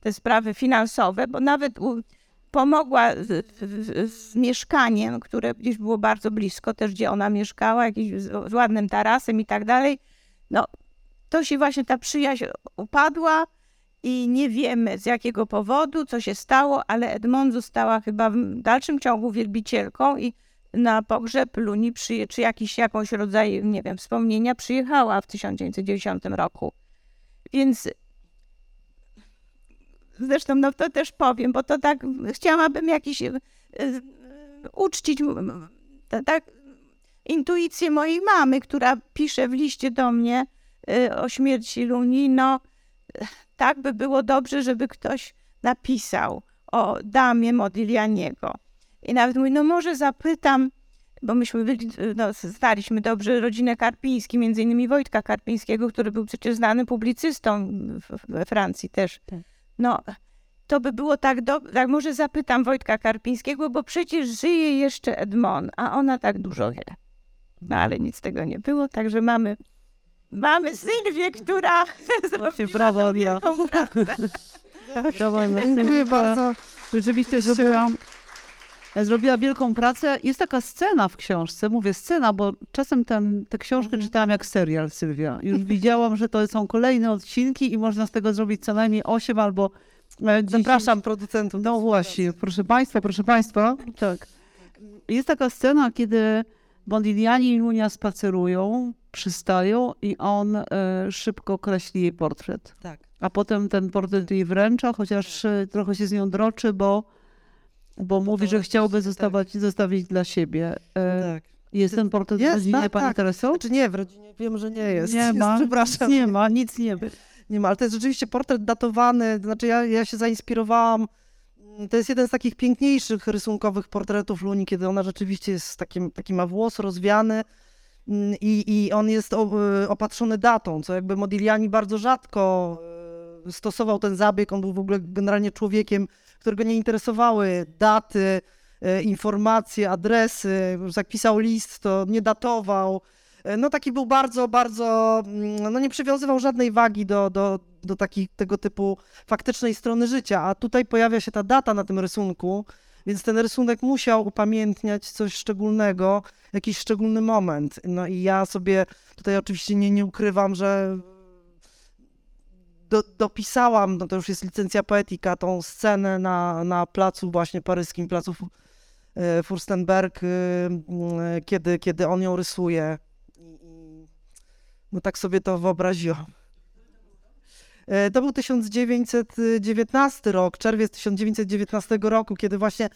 te sprawy finansowe, bo nawet u, pomogła z, z, z, mieszkaniem, które gdzieś było bardzo blisko, też gdzie ona mieszkała, jakimś z, z ładnym tarasem i tak dalej. No, to się właśnie ta przyjaźń upadła i nie wiemy z jakiego powodu, co się stało, ale Edmond została chyba w dalszym ciągu wielbicielką i na pogrzeb Luni, przy, czy jakiś jakąś rodzaj, nie wiem, wspomnienia przyjechała w 1990 roku. Więc Zresztą no to też powiem, bo to tak chciałabym jakiś y, y, uczcić tak intuicję mojej mamy, która pisze w liście do mnie y, o śmierci Luni. No tak by było dobrze, żeby ktoś napisał o damie Modiglianiego. I nawet mówi, no może zapytam, bo myśmy byli, no, znaliśmy dobrze rodzinę Karpiński, między innymi Wojtka Karpińskiego, który był przecież znanym publicystą we Francji też. Tak no to by było tak dobrze, tak może zapytam Wojtka Karpińskiego, bo przecież żyje jeszcze Edmond, a ona tak dużo wie. No ale nic z tego nie było, także mamy, mamy Sylwię, która zrobiła brawo, ja. Dziękuję bardzo. Rzeczywiście zrobiła, zrobiła wielką pracę. Jest taka scena w książce, mówię scena, bo czasem ten, tę książkę mhm. czytałam jak serial, Sylwia. Już widziałam, że to są kolejne odcinki i można z tego zrobić co najmniej 8 albo e, Zapraszam producentów. No właśnie, proszę Państwa, proszę Państwa. Tak. Jest taka scena, kiedy Bondigliani i Lunia spacerują, przystają i on y, szybko kreśli jej portret. Tak. A potem ten portret jej wręcza, chociaż y, trochę się z nią droczy, bo bo mówi, że chciałby zostawać, tak. zostawić dla siebie. E, tak. Jest ten portret jest, w rodzinie tak, pani tak. Tereso? Znaczy nie, w rodzinie wiem, że nie jest. Nie ma, przepraszam. nie ma, nic nie ma. nie ma, ale to jest rzeczywiście portret datowany, znaczy ja, ja się zainspirowałam, to jest jeden z takich piękniejszych rysunkowych portretów Luni, kiedy ona rzeczywiście jest takim, taki ma włos rozwiany mm, i, i on jest opatrzony datą, co jakby Modigliani bardzo rzadko e, stosował ten zabieg, on był w ogóle generalnie człowiekiem, którego nie interesowały. Daty, e, informacje, adresy, jak pisał list, to nie datował, E, no taki był bardzo, bardzo, mm, no nie przywiązywał żadnej wagi do, do, do takich, tego typu faktycznej strony życia, a tutaj pojawia się ta data na tym rysunku, więc ten rysunek musiał upamiętniać coś szczególnego, jakiś szczególny moment. No i ja sobie tutaj oczywiście nie, nie ukrywam, że do, dopisałam, no to już jest licencja poetyka, tą scenę na, na placu właśnie paryskim, placu e, Furstenberg, y, y, kiedy, kiedy on ją rysuje. No tak sobie to wyobraziłam. E, to był 1919 rok, czerwiec 1919 roku, kiedy właśnie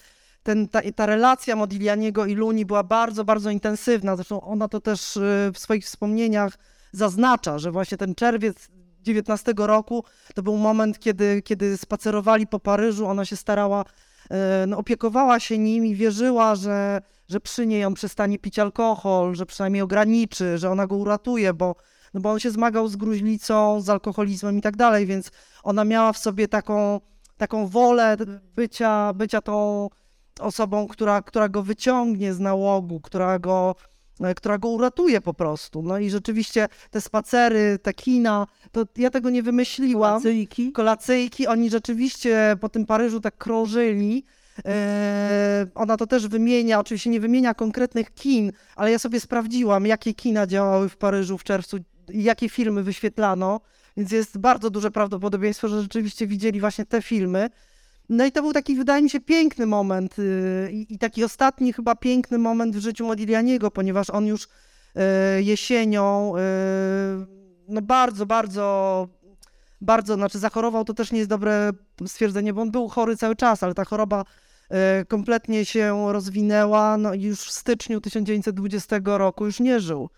ten, ta, ta relacja Modiglianiego i Luni była bardzo, bardzo intensywna. Zresztą ona to też e, w swoich wspomnieniach zaznacza, że właśnie ten czerwiec 19 roku to był moment, kiedy, kiedy spacerowali po Paryżu. Ona się starała, e, no, opiekowała się nim i wierzyła, że, że przy niej on przestanie pić alkohol, że przynajmniej ograniczy, że ona go uratuje, bo no bo on się zmagał z gruźlicą, z alkoholizmem i tak dalej, więc ona miała w sobie taką, taką wolę bycia, bycia tą osobą, która, która go wyciągnie z nałogu, która go, która go uratuje po prostu. No i rzeczywiście te spacery, te kina, to ja tego nie wymyśliłam. Kolacyjki. Kolacyjki, oni rzeczywiście po tym Paryżu tak krążyli. E, ona to też wymienia, oczywiście nie wymienia konkretnych kin, ale ja sobie sprawdziłam, jakie kina działały w Paryżu w czerwcu jakie filmy wyświetlano, więc jest bardzo duże prawdopodobieństwo, że rzeczywiście widzieli właśnie te filmy. No i to był taki, wydaje mi się, piękny moment yy, i taki ostatni chyba piękny moment w życiu Modiglianiego, ponieważ on już yy, jesienią yy, no bardzo, bardzo, bardzo, znaczy zachorował, to też nie jest dobre stwierdzenie, bo on był chory cały czas, ale ta choroba kompletnie się rozwinęła, no i już w styczniu 1920 roku już nie żył.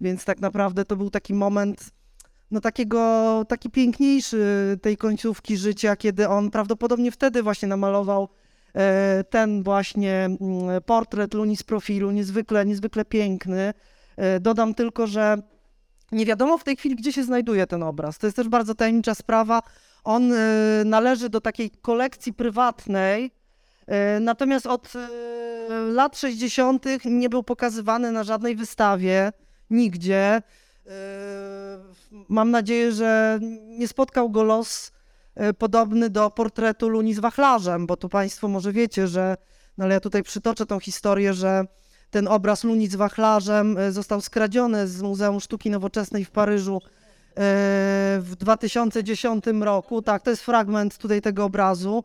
Więc tak naprawdę to był taki moment, no takiego, taki piękniejszy tej końcówki życia, kiedy on prawdopodobnie wtedy właśnie namalował e, ten właśnie mm, portret Luni z profilu, niezwykle, niezwykle piękny. E, dodam tylko, że nie wiadomo w tej chwili, gdzie się znajduje ten obraz. To jest też bardzo tajemnicza sprawa. On e, należy do takiej kolekcji prywatnej, natomiast od lat 60. nie był pokazywany na żadnej wystawie nigdzie. E, mam nadzieję, że nie spotkał go los e, podobny do portretu Luni z wachlarzem, bo tu Państwo może wiecie, że, no ale ja tutaj przytoczę tą historię, że ten obraz Luni z wachlarzem e, został skradziony z Muzeum Sztuki Nowoczesnej w Paryżu w 2010 roku. Tak, to jest fragment tutaj tego obrazu.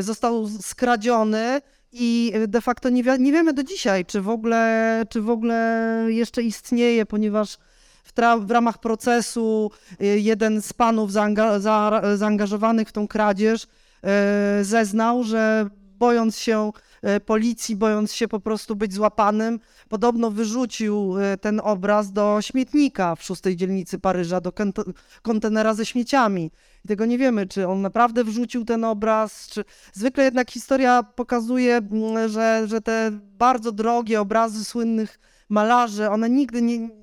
Został skradziony i de facto nie, wi nie wiemy do dzisiaj, czy w, ogóle, czy w ogóle jeszcze istnieje, ponieważ w, w ramach procesu y, jeden z panów zaanga za zaangażowanych w tą kradzież e, zeznał, że bojąc się e, policji, bojąc się po prostu być złapanym, podobno wyrzucił ten obraz do śmietnika w szóstej dzielnicy Paryża, do kontenera ze śmieciami. I tego nie wiemy, czy on naprawdę wrzucił ten obraz, czy... Zwykle jednak historia pokazuje, mm, że, że te bardzo drogie obrazy słynnych malarzy, one nigdy nie,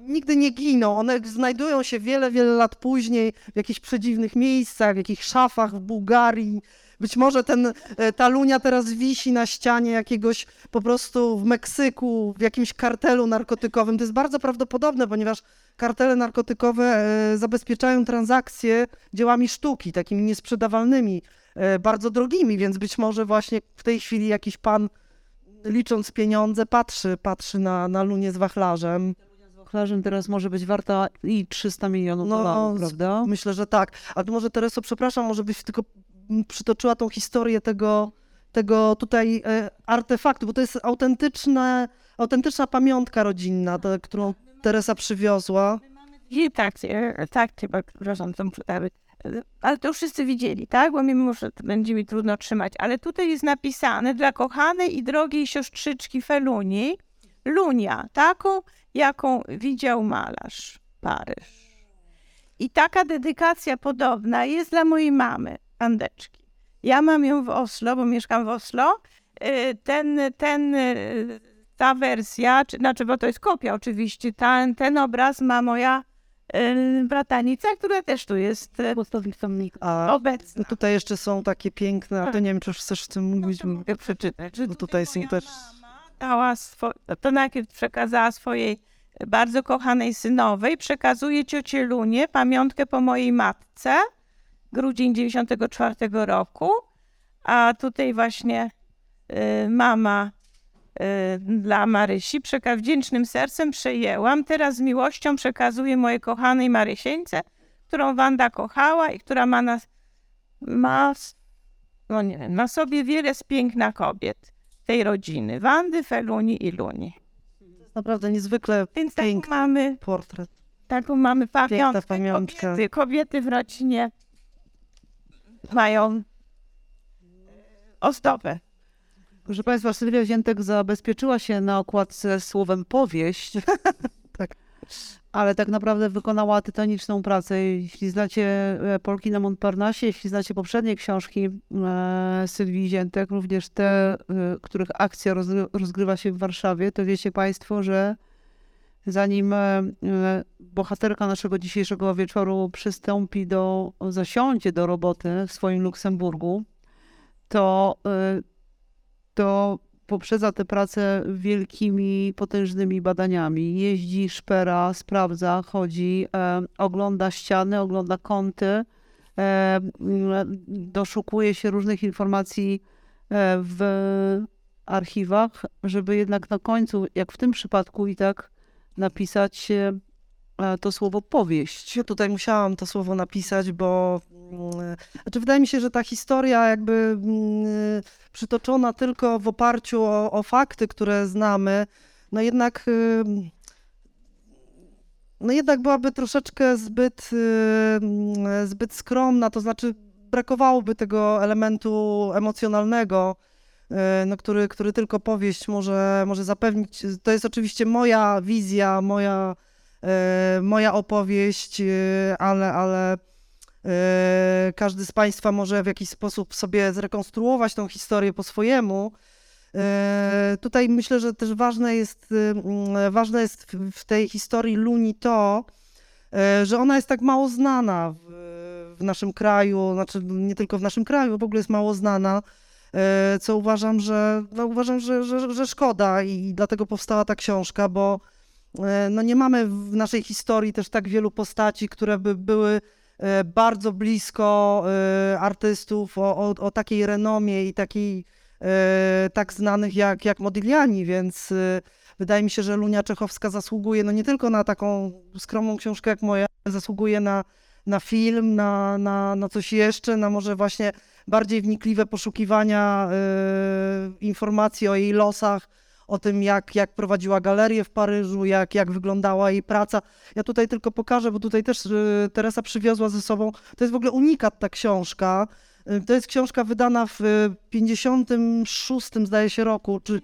nigdy nie giną. One znajdują się wiele, wiele lat później w jakichś przedziwnych miejscach, w jakichś szafach w Bułgarii. Być może ten, e, ta lunia teraz wisi na ścianie jakiegoś po prostu w Meksyku, w jakimś kartelu narkotykowym. To jest bardzo prawdopodobne, ponieważ kartele narkotykowe e, zabezpieczają transakcje dziełami sztuki, takimi niesprzedawalnymi, e, bardzo drogimi, więc być może właśnie w tej chwili jakiś pan licząc pieniądze patrzy, patrzy na, na lunię z wachlarzem. Wachlarzem teraz może być warta i 300 milionów no, dolarów, prawda? Myślę, że tak. A może Tereso, przepraszam, może byś tylko przytoczyła tą historię tego, tego tutaj e, artefaktu, bo to jest autentyczne, autentyczna pamiątka rodzinna, ta, którą Teresa przywiozła. I tak, tak, przepraszam, to ale to już wszyscy widzieli, tak? Bo mimo, że będzie mi trudno trzymać, ale tutaj jest napisane dla kochanej i drogiej siostrzyczki Feluni, Lunia, taką, jaką widział malarz Paryż. I taka dedykacja podobna jest dla mojej mamy, Andeczki. Ja mam ją w Oslo, bo mieszkam w Oslo. Y, Ten, ten, y, ta wersja, czy, znaczy, bo to jest kopia oczywiście, ten, ten obraz ma moja y, bratanica, która też tu jest A obecna. tutaj jeszcze są takie piękne, a to nie wiem, czy już chcesz w tym mówić, bo Mogę przeczytać, bo tutaj są też... Dała swo- to najpierw przekazała swojej bardzo kochanej synowej, przekazuje ciocie Lunie pamiątkę po mojej matce, grudzień 94 roku, a tutaj właśnie y, mama y, dla Marysi przeka- wdzięcznym sercem przejęłam. Teraz z miłością przekazuję mojej kochanej Marysieńce, którą Wanda kochała i która ma na, ma, no nie wiem, sobie wiele z piękna kobiet tej rodziny. Wandy, Feluni i Luni. Naprawdę niezwykle Więc taką Piękny. mamy, portret. taką mamy pamiątkę. pamiątka. Kobiety, kobiety w rodzinie mają ozdobę. Proszę Państwa, Sylwia Ziętek zabezpieczyła się na okładce słowem powieść. Tak. Ale tak naprawdę wykonała tytaniczną pracę. Jeśli znacie e, Polki na Montparnasse, jeśli znacie poprzednie książki e, Sylwii Ziętek, również te, e, których akcja rozgry- rozgrywa się w Warszawie, to wiecie Państwo, że zanim bohaterka naszego dzisiejszego wieczoru przystąpi do, zasiądzie do roboty w swoim Luksemburgu, to to poprzedza tę pracę wielkimi, potężnymi badaniami. Jeździ, szpera, sprawdza, chodzi, e, ogląda ściany, ogląda kąty, e, m, doszukuje się różnych informacji e, w archiwach, żeby jednak na końcu, jak w tym przypadku i tak napisać e, to słowo powieść. Tutaj musiałam to słowo napisać, bo mm, znaczy wydaje mi się, że ta historia jakby mm, przytoczona tylko w oparciu o, o fakty, które znamy, no jednak ym, no jednak byłaby troszeczkę zbyt, ym, zbyt skromna, to znaczy brakowałoby tego elementu emocjonalnego, y, no, który, który tylko powieść może, może zapewnić. To jest oczywiście moja wizja, moja, moja opowieść, ale, ale każdy z Państwa może w jakiś sposób sobie zrekonstruować tą historię po swojemu. E, Tutaj myślę, że też ważne jest, mm, ważne jest w- tej historii Luni to, że ona jest tak mało znana w, naszym kraju, znaczy nie tylko w naszym kraju, w ogóle jest mało znana, co uważam, że, no uważam, że, że, że szkoda i dlatego powstała ta książka, bo no nie mamy w naszej historii też tak wielu postaci, które by były bardzo blisko e, artystów o, o, o takiej renomie i takiej e, tak znanych jak, jak Modigliani, więc e, wydaje mi się, że Lunia Czechowska zasługuje no nie tylko na taką skromną książkę jak moja, zasługuje na, na film, na, na, na coś jeszcze, na może właśnie bardziej wnikliwe poszukiwania e, informacji o jej losach, o tym, jak, jak prowadziła galerię w Paryżu, jak, jak wyglądała jej praca. Ja tutaj tylko pokażę, bo tutaj też y, Teresa przywiozła ze sobą. To jest w ogóle unikat ta książka. Y, To jest książka wydana w y, 56 zdaje się roku, czy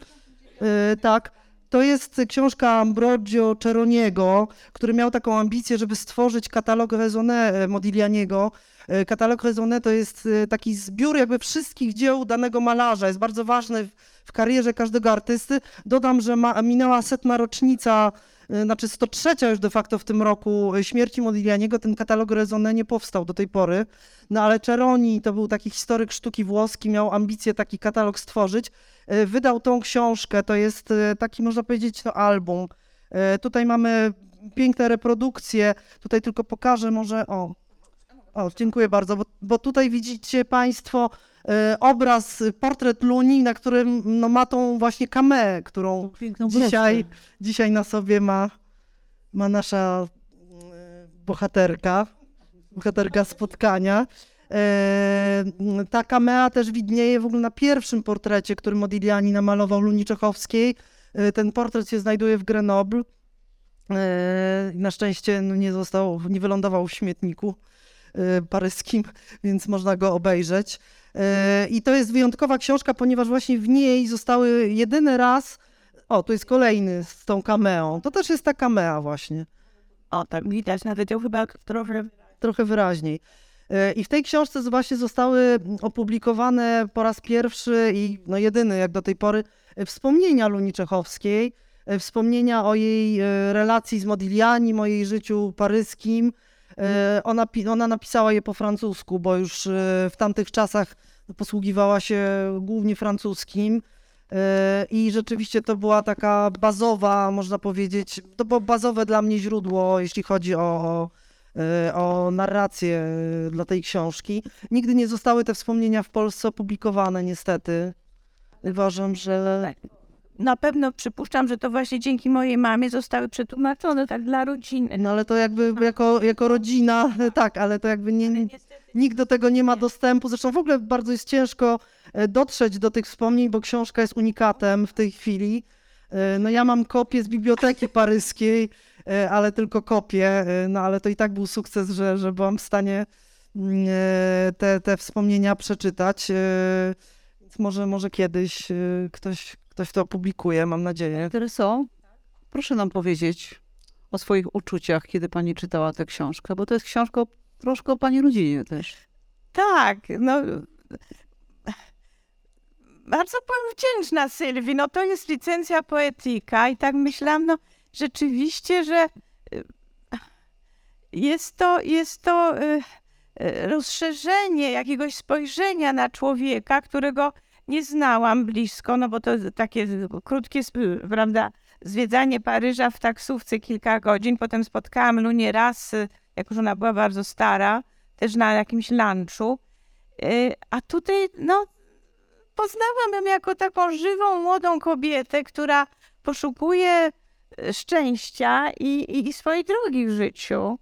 y, tak. To jest książka Ambrogio Ceroniego, który miał taką ambicję, żeby stworzyć katalog Raisonné Modiglianiego. Y, Katalog Raisonné to jest y, taki zbiór jakby wszystkich dzieł danego malarza. Jest bardzo ważny w, karierze każdego artysty. Dodam, że ma, minęła setna rocznica, y, znaczy 103 już de facto w tym roku śmierci Modiglianiego. Ten katalog Raisonné nie powstał do tej pory. No ale Ceroni to był taki historyk sztuki włoski, miał ambicję taki katalog stworzyć. Wydał tą książkę, to jest taki można powiedzieć to album. Tutaj mamy piękne reprodukcje. Tutaj tylko pokażę może, o, o, dziękuję bardzo, bo, bo tutaj widzicie Państwo e, obraz, e, portret Luni, na którym no, ma tą właśnie kamę, którą dzisiaj, dzisiaj na sobie ma, ma nasza e, bohaterka, bohaterka spotkania. E, ta kamea też widnieje w ogóle na pierwszym portrecie, który Modigliani namalował Luni Czechowskiej. E, ten portret się znajduje w Grenoble. Na szczęście no, nie został, nie wylądował w śmietniku paryskim, więc można go obejrzeć. E, I to jest wyjątkowa książka, ponieważ właśnie w niej zostały jedyny raz. O, tu jest kolejny z tą kameą. To też jest ta kamea właśnie. O, tak widać, nawet ją chyba trochę trochę wyraźniej. E, I w tej książce właśnie zostały opublikowane po raz pierwszy i no jedyny jak do tej pory wspomnienia Luni Czechowskiej, wspomnienia o jej relacji z Modigliani, o jej życiu paryskim. Ona, ona napisała je po francusku, bo już w tamtych czasach posługiwała się głównie francuskim. I rzeczywiście to była taka bazowa, można powiedzieć, to było bazowe dla mnie źródło, jeśli chodzi o, o E, narrację e, dla tej książki. Nigdy nie zostały te wspomnienia w Polsce opublikowane, niestety. Uważam, że. Na pewno przypuszczam, że to właśnie dzięki mojej mamie zostały przetłumaczone tak dla rodziny. No ale to jakby jako, jako rodzina, tak, ale to jakby nie, nikt do tego nie ma dostępu. Zresztą w ogóle bardzo jest ciężko e, dotrzeć do tych wspomnień, bo książka jest unikatem w tej chwili. No ja mam kopię z biblioteki paryskiej, E, ale tylko kopię, e, no ale to i tak był sukces, że, że byłam w stanie mm, e, te, te wspomnienia przeczytać. Może, może kiedyś ktoś, ktoś to opublikuje, mam nadzieję. Tereso, proszę nam powiedzieć o swoich uczuciach, kiedy pani czytała tę książkę, bo to jest książka troszkę o pani rodzinie też. Tak, no bardzo byłam wdzięczna Sylwii. No to jest licencja poetyka i tak myślałam, no rzeczywiście, że y, jest to, jest to y, y, rozszerzenie jakiegoś spojrzenia na człowieka, którego nie znałam blisko, no bo to takie krótkie, prawda, zwiedzanie Paryża w taksówce kilka godzin. Potem spotkałam Lunię raz, jak już ona była bardzo stara, też na jakimś lunchu. A tutaj, no, poznałam ją jako taką żywą, młodą kobietę, która poszukuje szczęścia i, i, i swojej drogi w życiu.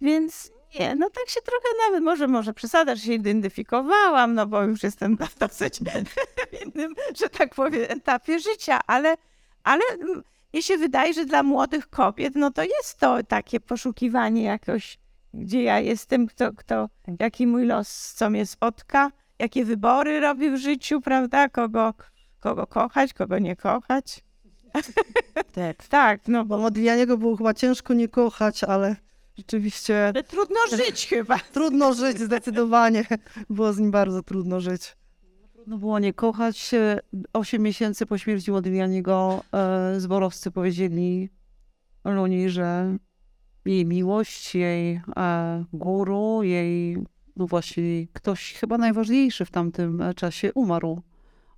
Więc nie, no tak się trochę nawet, może, może przesada, że się identyfikowałam, no bo już jestem dosyć w innym, że tak powiem, etapie życia, ale, ale mi się wydaje, że dla młodych kobiet, no to jest to takie poszukiwanie jakoś, gdzie ja jestem, kto, kto, jaki mój los, co mnie spotka, jakie wybory robię w życiu, prawda, kogo, kogo kochać, kogo nie kochać. tak, tak, no bo Modiglianiego było chyba ciężko nie kochać, ale rzeczywiście... Ale trudno żyć chyba. Trudno żyć, zdecydowanie. Było z nim bardzo trudno żyć. Trudno było nie kochać. Osiem miesięcy po śmierci Modiglianiego e, zborowcy powiedzieli Luni, że jej miłość, jej e, guru, jej, no właśnie, ktoś chyba najważniejszy w tamtym czasie umarł.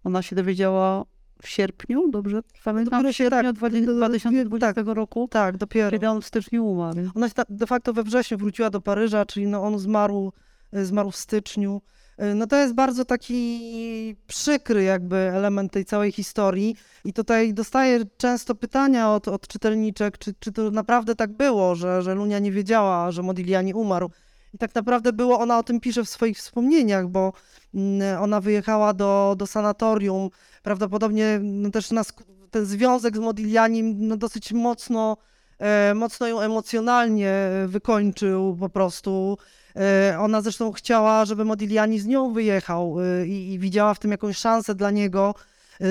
Ona się dowiedziała w sierpniu, dobrze pamiętam? Dopiero w sierpniu tak, 2020 tak, roku, tak, dopiero. kiedy on w styczniu umarł. Ona de facto we wrześniu wróciła do Paryża, czyli no on zmarł, e, zmarł w styczniu. E, no to jest bardzo taki przykry jakby element tej całej historii i tutaj dostaję często pytania od, od czytelniczek, czy, czy to naprawdę tak było, że, że Lunia nie wiedziała, że Modigliani umarł. I tak naprawdę było, ona o tym pisze w swoich wspomnieniach, bo mm, ona wyjechała do, do sanatorium, prawdopodobnie no też nas, ten związek z Modiglianim no dosyć mocno, e, mocno ją emocjonalnie wykończył po prostu. E, ona zresztą chciała, żeby Modigliani z nią wyjechał e, i, i widziała w tym jakąś szansę dla niego e,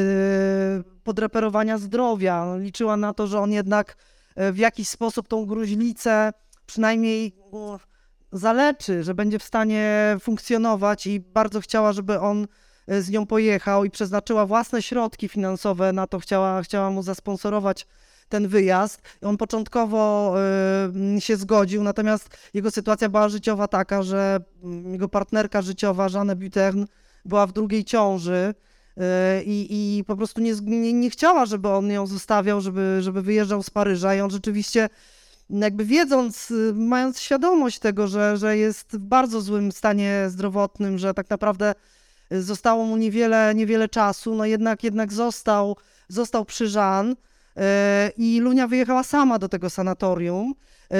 podreperowania zdrowia. Liczyła na to, że on jednak e, w jakiś sposób tą gruźlicę przynajmniej zaleczy, że będzie w stanie funkcjonować i bardzo chciała, żeby on z nią pojechał i przeznaczyła własne środki finansowe na to, chciała, chciała mu zasponsorować ten wyjazd. On początkowo y, się zgodził, natomiast jego sytuacja była życiowa taka, że mm, jego partnerka życiowa, Jeanne Butern, była w drugiej ciąży y, i po prostu nie, nie, nie chciała, żeby on ją zostawiał, żeby, żeby wyjeżdżał z Paryża i on rzeczywiście jakby wiedząc, y, mając świadomość tego, że, że jest w bardzo złym stanie zdrowotnym, że tak naprawdę zostało mu niewiele, niewiele czasu, no jednak, jednak został, został przy Żan y, i Lunia wyjechała sama do tego sanatorium.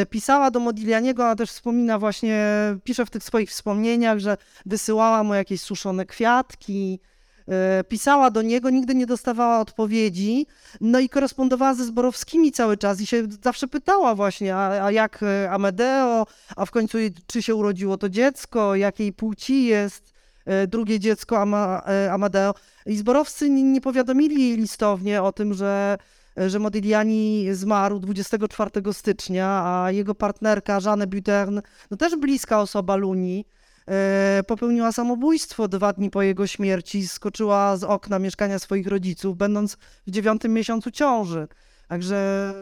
Pisała do Modiglianiego, ona też wspomina właśnie, pisze w tych swoich wspomnieniach, że wysyłała mu jakieś suszone kwiatki, E, pisała do niego, nigdy nie dostawała odpowiedzi, no i korespondowała ze Zborowskimi cały czas i się zawsze pytała właśnie, a, a jak e, Amedeo, a w końcu czy się urodziło to dziecko, jakiej płci jest e, drugie dziecko Ama, Amadeo. I Zborowscy nie, powiadomili listownie o tym, że e, że Modigliani zmarł 24 stycznia, a jego partnerka Jeanne Butern, no też bliska osoba Luni, e, popełniła samobójstwo dwa dni po jego śmierci, skoczyła z okna mieszkania swoich rodziców, będąc w dziewiątym miesiącu ciąży. Także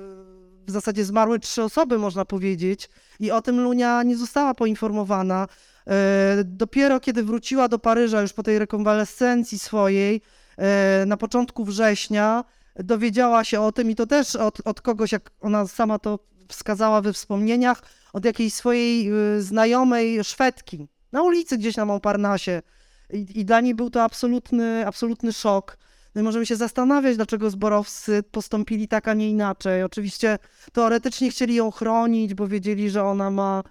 w zasadzie zmarły trzy osoby, można powiedzieć, i o tym Lunia nie została poinformowana. E, dopiero kiedy wróciła do Paryża, już po tej rekonwalescencji swojej, e, na początku września, dowiedziała się o tym i to też od, od kogoś, jak ona sama to wskazała we wspomnieniach, od jakiejś swojej e, znajomej Szwedki na ulicy gdzieś na Montparnasse. I, I, dla niej był to absolutny, absolutny szok. No i możemy się zastanawiać, dlaczego zborowcy postąpili tak, a nie inaczej. Oczywiście teoretycznie chcieli ją chronić, bo wiedzieli, że ona ma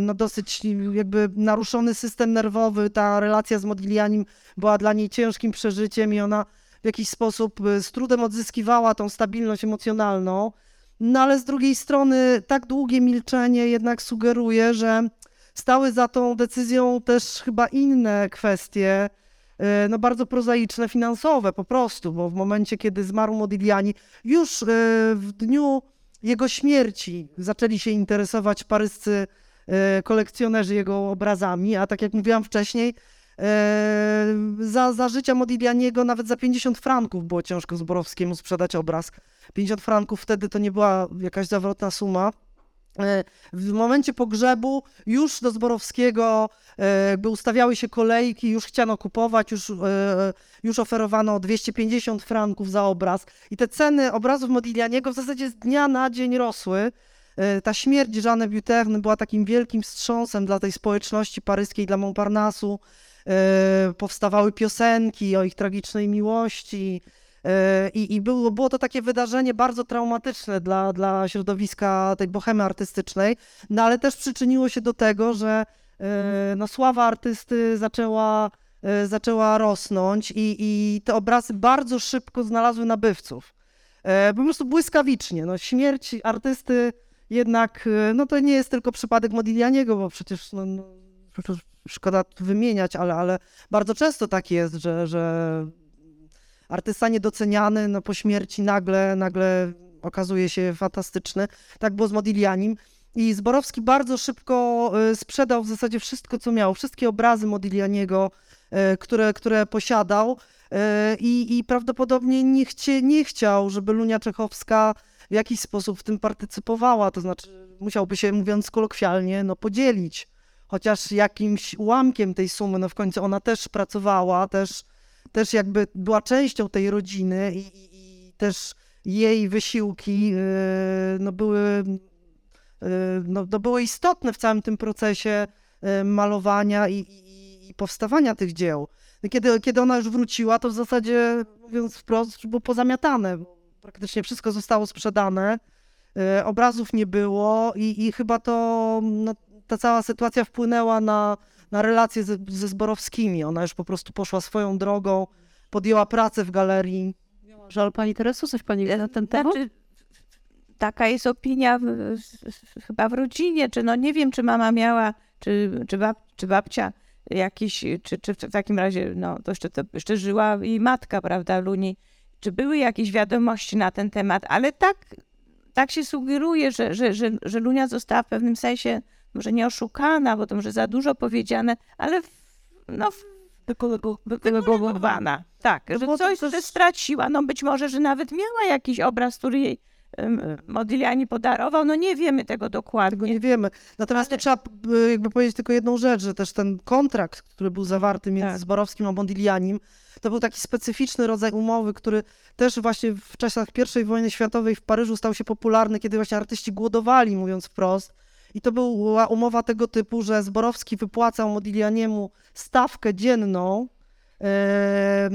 no dosyć jakby naruszony system nerwowy. Ta relacja z Modiglianim była dla niej ciężkim przeżyciem i ona w jakiś sposób e, z trudem odzyskiwała tą stabilność emocjonalną. No ale z drugiej strony tak długie milczenie jednak sugeruje, że stały za tą decyzją też chyba inne kwestie, E, no bardzo prozaiczne, finansowe po prostu, bo w momencie, kiedy zmarł Modigliani, już e, w dniu jego śmierci zaczęli się interesować paryscy e, kolekcjonerzy jego obrazami, a tak jak mówiłam wcześniej, za, za życia Modiglianiego nawet za 50 franków było ciężko Zborowskiemu sprzedać obraz. 50 franków wtedy to nie była jakaś zawrotna suma. E, w momencie pogrzebu już do Zborowskiego e, jakby ustawiały się kolejki, już chciano kupować, już, e, już oferowano 250 franków za obraz. I te ceny obrazów Modiglianiego w zasadzie z dnia na dzień rosły. Ta śmierć Jeanne Buterne była takim wielkim wstrząsem dla tej społeczności paryskiej, dla Montparnassu. Powstawały piosenki o ich tragicznej miłości. I, i było, było to takie wydarzenie bardzo traumatyczne dla, dla środowiska tej bohemy artystycznej, no ale też przyczyniło się do tego, że e, no, sława artysty zaczęła, e, zaczęła rosnąć i, i te obrazy bardzo szybko znalazły nabywców. E, po prostu błyskawicznie. No, śmierć artysty jednak, no to nie jest tylko przypadek Modiglianiego, bo przecież no, no, szkoda wymieniać, ale, ale bardzo często tak jest, że, że artysta niedoceniany, no po śmierci nagle, nagle okazuje się fantastyczny. Tak było z Modiglianim. I Zborowski bardzo szybko y, sprzedał w zasadzie wszystko, co miał, wszystkie obrazy Modiglianiego, y, które, które posiadał. Y, I, I prawdopodobnie nie, chcie, nie chciał, żeby Lunia Czechowska w jakiś sposób w tym partycypowała. To znaczy, musiałby się, mówiąc kolokwialnie, no, podzielić chociaż jakimś ułamkiem tej sumy. No w końcu ona też pracowała, też też jakby była częścią tej rodziny i, i, i też jej wysiłki yy, no były, yy, no, no były istotne w całym tym procesie yy, malowania i, i, powstawania tych dzieł. No kiedy, kiedy ona już wróciła, to w zasadzie, mówiąc wprost, było pozamiatane. Praktycznie wszystko zostało sprzedane, obrazów nie było i, i chyba to, no, ta cała sytuacja wpłynęła na, na relacje ze, ze Zborowskimi. Ona już po prostu poszła swoją drogą, podjęła pracę w galerii. Żal pani Teresu, coś pani wie na ten temat? Znaczy, taka jest opinia w, chyba w rodzinie, czy no nie wiem, czy mama miała, czy, czy, bab, czy babcia jakiś, czy, czy w takim razie, no to jeszcze, to jeszcze żyła i matka, prawda, Luni, czy były jakieś wiadomości na ten temat, ale tak, tak się sugeruje, że, że, że, że Lunia została w pewnym sensie może nie oszukana, bo to może za dużo powiedziane, ale no, wykolegowana. Tak, że coś straciła. No być może, że nawet miała jakiś obraz, który jej Modigliani podarował, no nie wiemy tego dokładnie. Tego nie wiemy. Natomiast Ale... trzeba jakby powiedzieć tylko jedną rzecz, że też ten kontrakt, który był zawarty między tak. Zborowskim a Modiglianim, to był taki specyficzny rodzaj umowy, który też właśnie w czasach I wojny światowej w Paryżu stał się popularny, kiedy właśnie artyści głodowali, mówiąc wprost i to była umowa tego typu, że Zborowski wypłacał Modiglianiemu stawkę dzienną, e,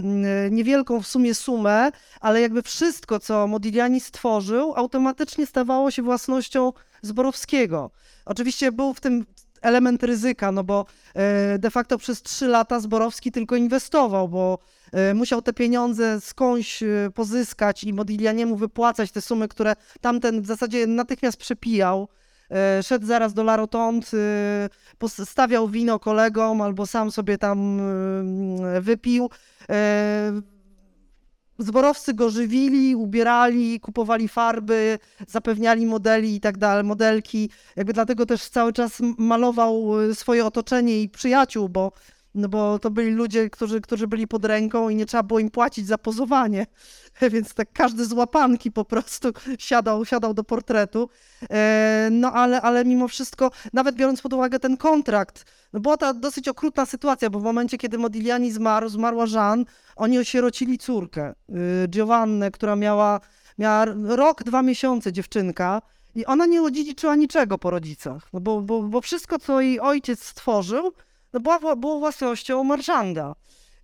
niewielką w sumie sumę, ale jakby wszystko, co Modigliani stworzył, automatycznie stawało się własnością Zborowskiego. Oczywiście był w tym element ryzyka, no bo e, de facto przez trzy lata Zborowski tylko inwestował, bo e, musiał te pieniądze skądś pozyskać i Modiglianiemu wypłacać te sumy, które tamten w zasadzie natychmiast przepijał. E, szedł zaraz do La Rotonde, postawiał wino kolegom albo sam sobie tam e, wypił. E, zborowcy go żywili, ubierali, kupowali farby, zapewniali modeli i tak dalej, modelki. Jakby dlatego też cały czas malował swoje otoczenie i przyjaciół, bo, no bo to byli ludzie, którzy, którzy byli pod ręką i nie trzeba było im płacić za pozowanie. Więc tak każdy z łapanki po prostu siadał, siadał do portretu. E, no ale, ale mimo wszystko, nawet biorąc pod uwagę ten kontrakt, no była ta dosyć okrutna sytuacja, bo w momencie, kiedy Modigliani zmarł, zmarła Jeanne, oni osierocili córkę, y, Giovannę, która miała, miała rok, dwa miesiące, dziewczynka, i ona nie odziedziczyła niczego po rodzicach, no bo, bo, bo wszystko, co jej ojciec stworzył, no była, było własnością Marszanda.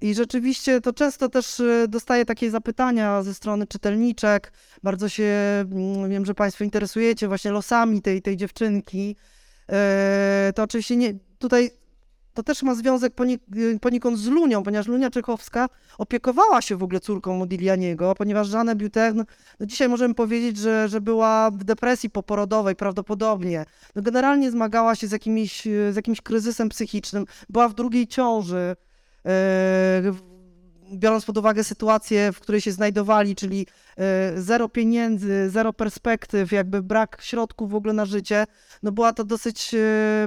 I rzeczywiście to często też y, dostaję takie zapytania ze strony czytelniczek. Bardzo się, mm, wiem, że Państwo interesujecie właśnie losami tej, tej dziewczynki. E, to oczywiście nie, tutaj to też ma związek y, poniekąd z Lunią, ponieważ Lunia Czechowska opiekowała się w ogóle córką Modiglianiego, ponieważ Jeanne Butern, no dzisiaj możemy powiedzieć, że, że była w depresji poporodowej prawdopodobnie. No generalnie zmagała się z, jakimiś, z jakimś kryzysem psychicznym, była w drugiej ciąży. E, biorąc pod uwagę sytuację, w której się znajdowali, czyli e, zero pieniędzy, zero perspektyw, jakby brak środków w ogóle na życie, no była to dosyć e,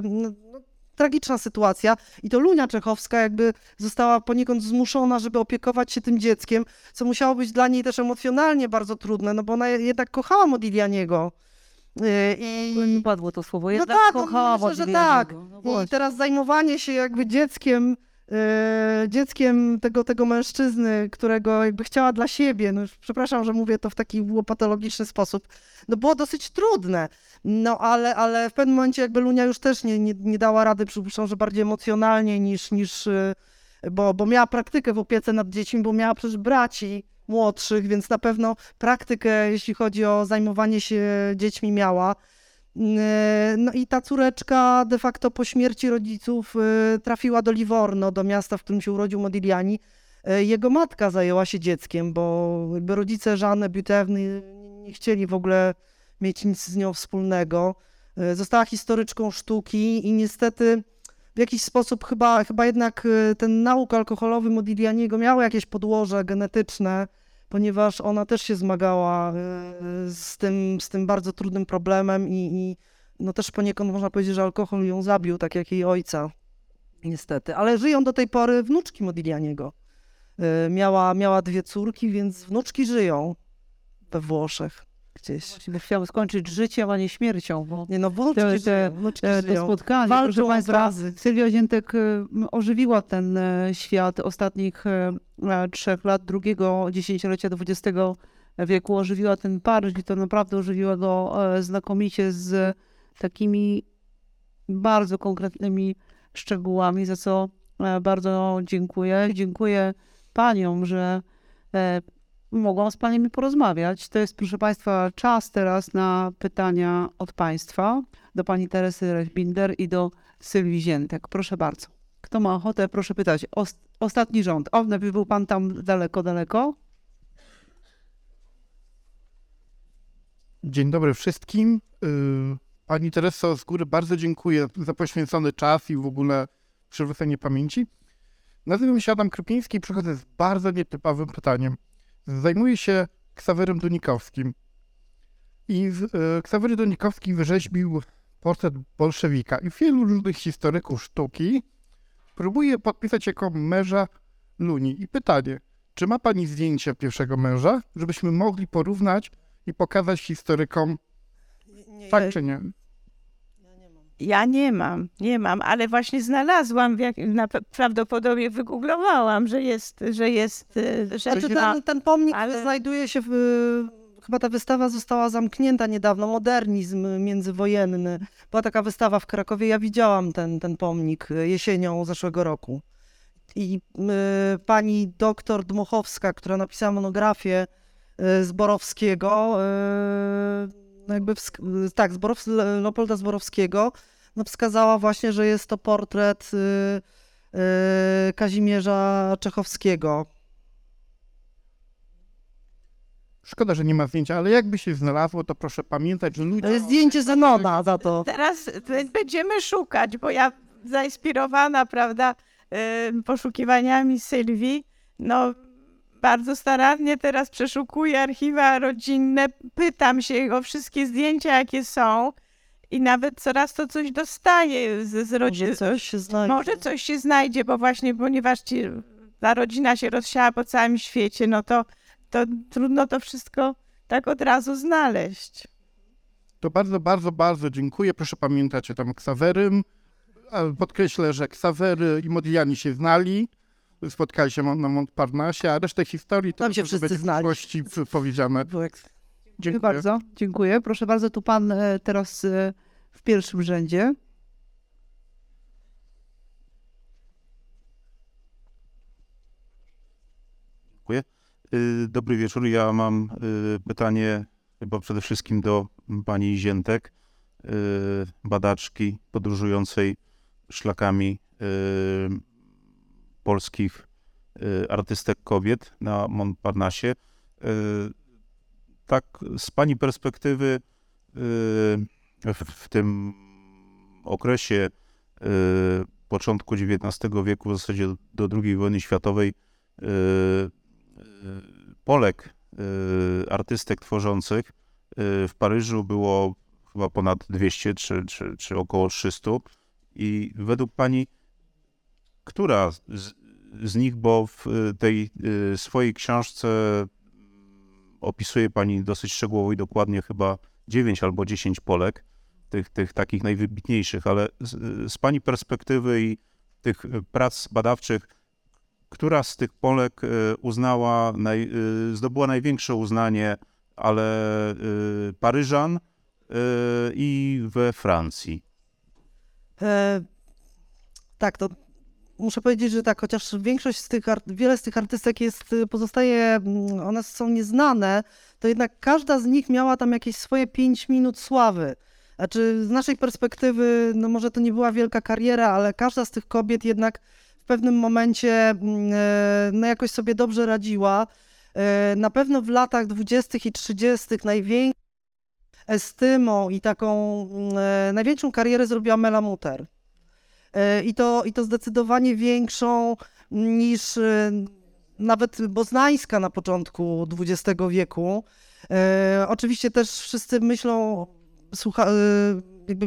no, no, tragiczna sytuacja i to Lunia Czechowska jakby została poniekąd zmuszona, żeby opiekować się tym dzieckiem, co musiało być dla niej też emocjonalnie bardzo trudne, no bo ona jednak kochała Modiglianiego. I... Padło to słowo, no jednak tak, kochała myślę, że tak. No I teraz zajmowanie się jakby dzieckiem dzieckiem tego, tego mężczyzny, którego jakby chciała dla siebie, no przepraszam, że mówię to w taki patologiczny sposób, no było dosyć trudne, no ale, ale w pewnym momencie jakby Lunia już też nie, nie, nie dała rady, przypuszczam, że bardziej emocjonalnie niż, niż e, bo, bo miała praktykę w opiece nad dziećmi, bo miała przecież braci młodszych, więc na pewno praktykę, jeśli chodzi o zajmowanie się dziećmi miała. E, no i ta córeczka de facto po śmierci rodziców e, trafiła do Livorno, do miasta, w którym się urodził Modigliani. E, jego matka zajęła się dzieckiem, bo jakby rodzice Żanny Butewny nie chcieli w ogóle mieć nic z nią wspólnego. Została historyczką sztuki i niestety w jakiś sposób chyba, chyba jednak ten nauk alkoholowy Modiglianiego miał jakieś podłoże genetyczne, ponieważ ona też się zmagała e, z tym, z tym bardzo trudnym problemem i, i no też poniekąd można powiedzieć, że alkohol ją zabił, tak jak jej ojca, niestety. Ale żyją do tej pory wnuczki Modiglianiego. E, miała, miała dwie córki, więc wnuczki żyją we Włoszech gdzieś. Właśnie, chciałam skończyć życiem, a nie śmiercią. Bo nie no, wnuczki te, te, te, te spotkanie, Walczą Państwa, Sylwia Ziętek y, ożywiła ten e, świat ostatnich e, trzech lat, drugiego dziesięciolecia XX wieku, ożywiła ten Paryż i to naprawdę ożywiła go e, znakomicie z takimi bardzo konkretnymi szczegółami, za co bardzo dziękuję. Dziękuję paniom, że mogłam z Paniami porozmawiać. To jest, proszę Państwa, czas teraz na pytania od Państwa do Pani Teresy Rechbinder i do Sylwii Ziętek. Proszę bardzo. Kto ma ochotę, proszę pytać. ostatni rząd. O, najpierw był Pan tam daleko, daleko. Dzień dobry wszystkim. Y, pani Tereso, z góry bardzo dziękuję za poświęcony czas i w ogóle przywrócenie pamięci. Nazywam się Adam Krypiński i przychodzę z bardzo nietypowym pytaniem zajmuje się Ksawerem Dunikowskim. I e, Ksawery Dunikowski wyrzeźbił portret bolszewika i wielu różnych historyków sztuki próbuje podpisać jako męża Luni. I pytanie, czy ma pani zdjęcie pierwszego męża, żebyśmy mogli porównać i pokazać historykom nie, tak czy nie? Ja nie mam, nie mam, ale właśnie znalazłam, jak, na, prawdopodobnie wygooglowałam, że jest, że jest e, rzecz znaczy, ten, ten pomnik ale... znajduje się w, chyba ta wystawa została zamknięta niedawno, modernizm międzywojenny. Była taka wystawa w Krakowie, ja widziałam ten, ten pomnik jesienią zeszłego roku. I y, pani doktor Dmochowska, która napisała monografię y, Zborowskiego, y, jakby tak, Zborow, Leopolda Zborowskiego, no wskazała właśnie, że jest to portret y, y, Kazimierza Czechowskiego. Szkoda, że nie ma zdjęcia, ale jakby się znalazło, to proszę pamiętać, że ludzie... To jest zdjęcie Zenona za to. Teraz będziemy szukać, bo ja zainspirowana, prawda, poszukiwaniami Sylwii, no bardzo starannie teraz przeszukuję archiwa rodzinne, pytam się o wszystkie zdjęcia, jakie są i nawet coraz to coś dostaję z, z rodziny. Może coś się znajdzie. Może coś się znajdzie, bo właśnie ponieważ ci, ta rodzina się rozsiała po całym świecie, no to, to trudno to wszystko tak od razu znaleźć. To bardzo, bardzo, bardzo dziękuję. Proszę pamiętać o tam Ksawerym. Podkreślę, że Ksawery i Modigliani się znali. Spotkali się na Montparnasse, a resztę historii to Tam się wszyscy być w znali. przyszłości powiedziane. Dziękuję bardzo. Dziękuję. Proszę bardzo, tu pan e, teraz e, w pierwszym rzędzie. Dziękuję. Y, Dobry wieczór. Ja mam pytanie chyba przede wszystkim do pani Ziętek, badaczki podróżującej szlakami polskich artystek kobiet na Montparnasse. Tak z pani perspektywy y, w, tym okresie y, początku XIX wieku, w zasadzie do II wojny światowej, y, Polek, artystek tworzących w Paryżu było chyba ponad 200 czy, czy, czy około 300. I według pani, która z, z nich, bo w tej swojej książce opisuje pani dosyć szczegółowo i dokładnie chyba 9 albo 10 Polek, tych, tych takich najwybitniejszych, ale z, z pani perspektywy i tych y, prac badawczych, która z tych Polek y, uznała, naj, y, zdobyła największe uznanie, ale Paryżan i we Francji. E, tak, to muszę powiedzieć, że tak, chociaż większość z tych, wiele z tych artystek jest, y, pozostaje, mm, one są nieznane, to jednak każda z nich miała tam jakieś swoje 5 minut sławy. Znaczy, z naszej perspektywy, no może to nie była wielka kariera, ale każda z tych kobiet jednak w pewnym momencie mm, e, no jakoś sobie dobrze radziła. E, Na pewno w latach 20. i 30. największą estymą i taką mm, e, największą karierę zrobiła Mela Muter. E, I to, I to zdecydowanie większą niż e, nawet Boznańska na początku XX wieku. E, Oczywiście też wszyscy myślą, słucha, jakby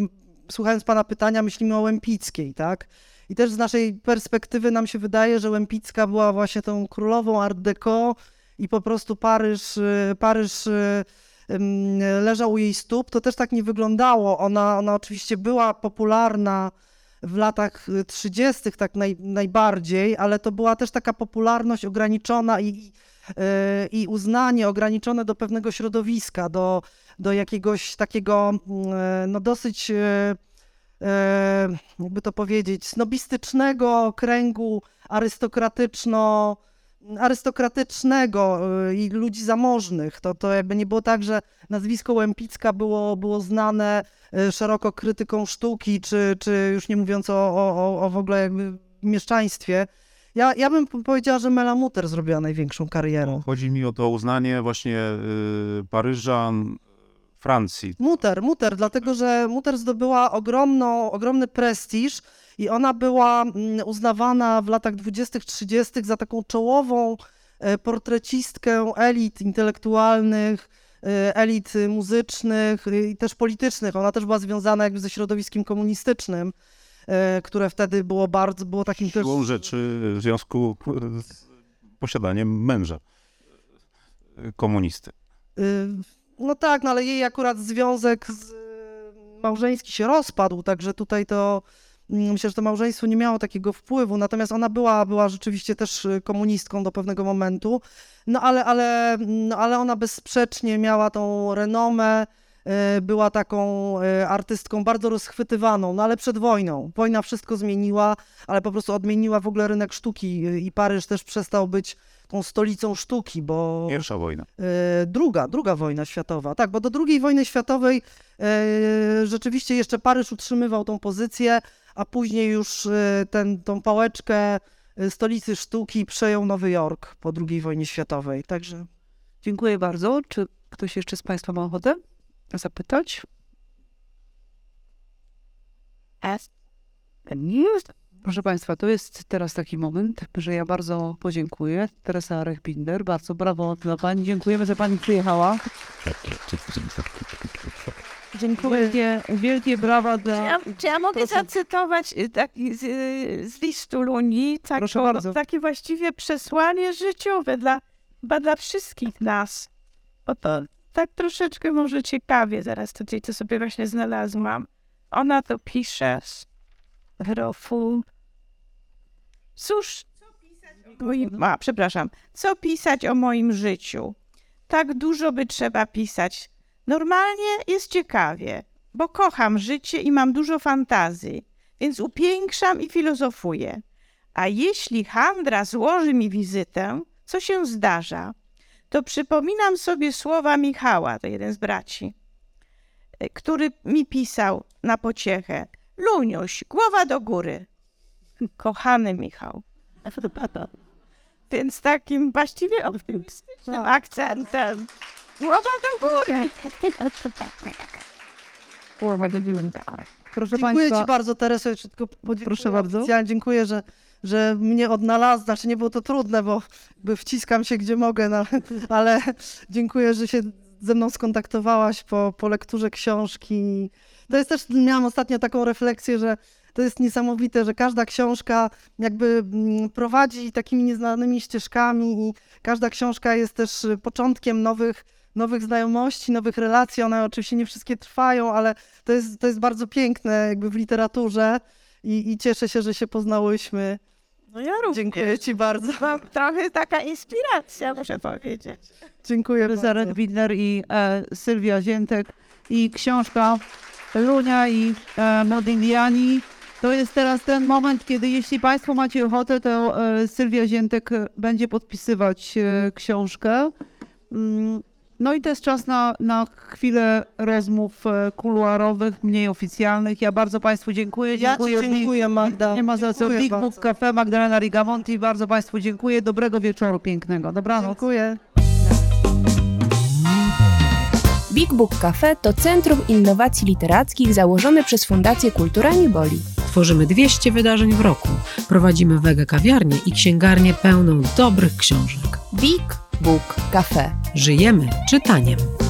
słuchając pana pytania, myślimy o Łempickiej, tak? I też z naszej perspektywy nam się wydaje, że Łempicka była właśnie tą królową Art Deco i po prostu Paryż, Paryż leżał u jej stóp. To też tak nie wyglądało. Ona, ona oczywiście była popularna w latach y, 30. tak naj, najbardziej, ale to była też taka popularność ograniczona i, i, i uznanie ograniczone do pewnego środowiska, do, do jakiegoś takiego mm, no dosyć, y, jakby to powiedzieć, snobistycznego kręgu arystokratyczno arystokratycznego y, i ludzi zamożnych. To, to jakby nie było tak, że nazwisko Łempicka było, było znane y, szeroko krytyką sztuki, czy, czy już nie mówiąc o, o, o- w ogóle jakby mieszczaństwie. Ja, ja bym powiedziała, że Mela Muter zrobiła największą karierę. Chodzi mi o to uznanie właśnie y, Paryżan, Francji. Muter, Muter, dlatego że Muter zdobyła ogromną, ogromny prestiż i ona była mm, uznawana w latach 20-30 za taką czołową e, portrecistkę elit intelektualnych, e, elit muzycznych y, i też politycznych. Ona też była związana jakby ze środowiskiem komunistycznym, e, które wtedy było bardzo, było takim też... Siłą rzeczy w związku z posiadaniem męża komunisty. Y, No tak, no ale jej akurat związek z, y, małżeński się rozpadł, także tutaj to mm, myślę, że to małżeństwo nie miało takiego wpływu, natomiast ona była, była rzeczywiście też y, komunistką do pewnego momentu, no ale, ale, no ale ona bezsprzecznie miała tą renomę, była taką y, artystką bardzo rozchwytywaną, no ale przed wojną. Wojna wszystko zmieniła, ale po prostu odmieniła w ogóle rynek sztuki i Paryż też przestał być tą stolicą sztuki, bo... Pierwsza wojna. E, druga, druga wojna światowa. Tak, bo do drugiej wojny światowej e, rzeczywiście jeszcze Paryż utrzymywał tą pozycję, a później już e, ten, tą pałeczkę e, stolicy sztuki przejął Nowy Jork po drugiej wojnie światowej. Także Dziękuję bardzo. Czy ktoś jeszcze z Państwa ma ochotę zapytać? Proszę Państwa, to jest teraz taki moment, że ja bardzo podziękuję. Teresa Arech-Binder, bardzo brawo dla Pani. Dziękujemy, że Pani przyjechała. Dziękuję. Wielkie, wielkie brawa Czy dla... ja, czy ja mogę Proszę. zacytować y, taki z, y, z listu Luni, Proszę taką, bardzo. takie właściwie przesłanie życiowe dla, dla wszystkich nas. Bo to tak troszeczkę może ciekawie, zaraz tutaj to sobie właśnie znalazłam. Ona to pisze z Hrofu. Cóż, co moim... A, przepraszam. Co pisać o moim życiu? Tak dużo by trzeba pisać. Normalnie jest ciekawie, bo kocham życie i mam dużo fantazji, więc upiększam i filozofuję. A jeśli handra złoży mi wizytę, co się zdarza, to przypominam sobie słowa Michała, to jeden z braci, y, który mi pisał na pociechę. Luniuś, głowa do góry. Kochany Michał. Więc takim właściwie optymistycznym akcentem. Głowa do góry. Proszę Dziękuję Państwa, Ci bardzo, Tereso. Proszę bardzo. Dziękuję, że, że mnie odnalazł. Znaczy nie było to trudne, bo wciskam się gdzie mogę, no, ale dziękuję, że się ze mną skontaktowałaś po, po lekturze książki. To jest też, miałam ostatnio taką refleksję, że to jest niesamowite, że każda książka jakby mm, prowadzi takimi nieznanymi ścieżkami i każda książka jest też początkiem nowych, nowych znajomości, nowych relacji. One oczywiście nie wszystkie trwają, ale to jest, to jest bardzo piękne jakby w literaturze i, i cieszę się, że się poznałyśmy. No ja również. Dziękuję Ci bardzo. Mam trochę taka inspiracja, muszę powiedzieć. Dziękuję bardzo. Arech-Binder i e, Sylwia Ziętek i książka Lunia i e, Modigliani. To jest teraz ten moment, kiedy jeśli Państwo macie ochotę, to e, Sylwia Ziętek będzie podpisywać e, książkę. Mm, No i to jest czas na, na chwilę rozmów e, kuluarowych, mniej oficjalnych. Ja bardzo Państwu dziękuję. Ja Ci dziękuję, Magda. Nie ma za co. Dziękuję Big. Book Cafe, Magdalena Rigamonti. Bardzo Państwu dziękuję. Dobrego wieczoru pięknego. Dobranoc. Dziękuję. Big Book Cafe to Centrum Innowacji Literackich założone przez Fundację Kultura Nieboli. Tworzymy 200 wydarzeń w roku. Prowadzimy wege kawiarnię i księgarnię pełną dobrych książek. Big Book Cafe. Żyjemy czytaniem.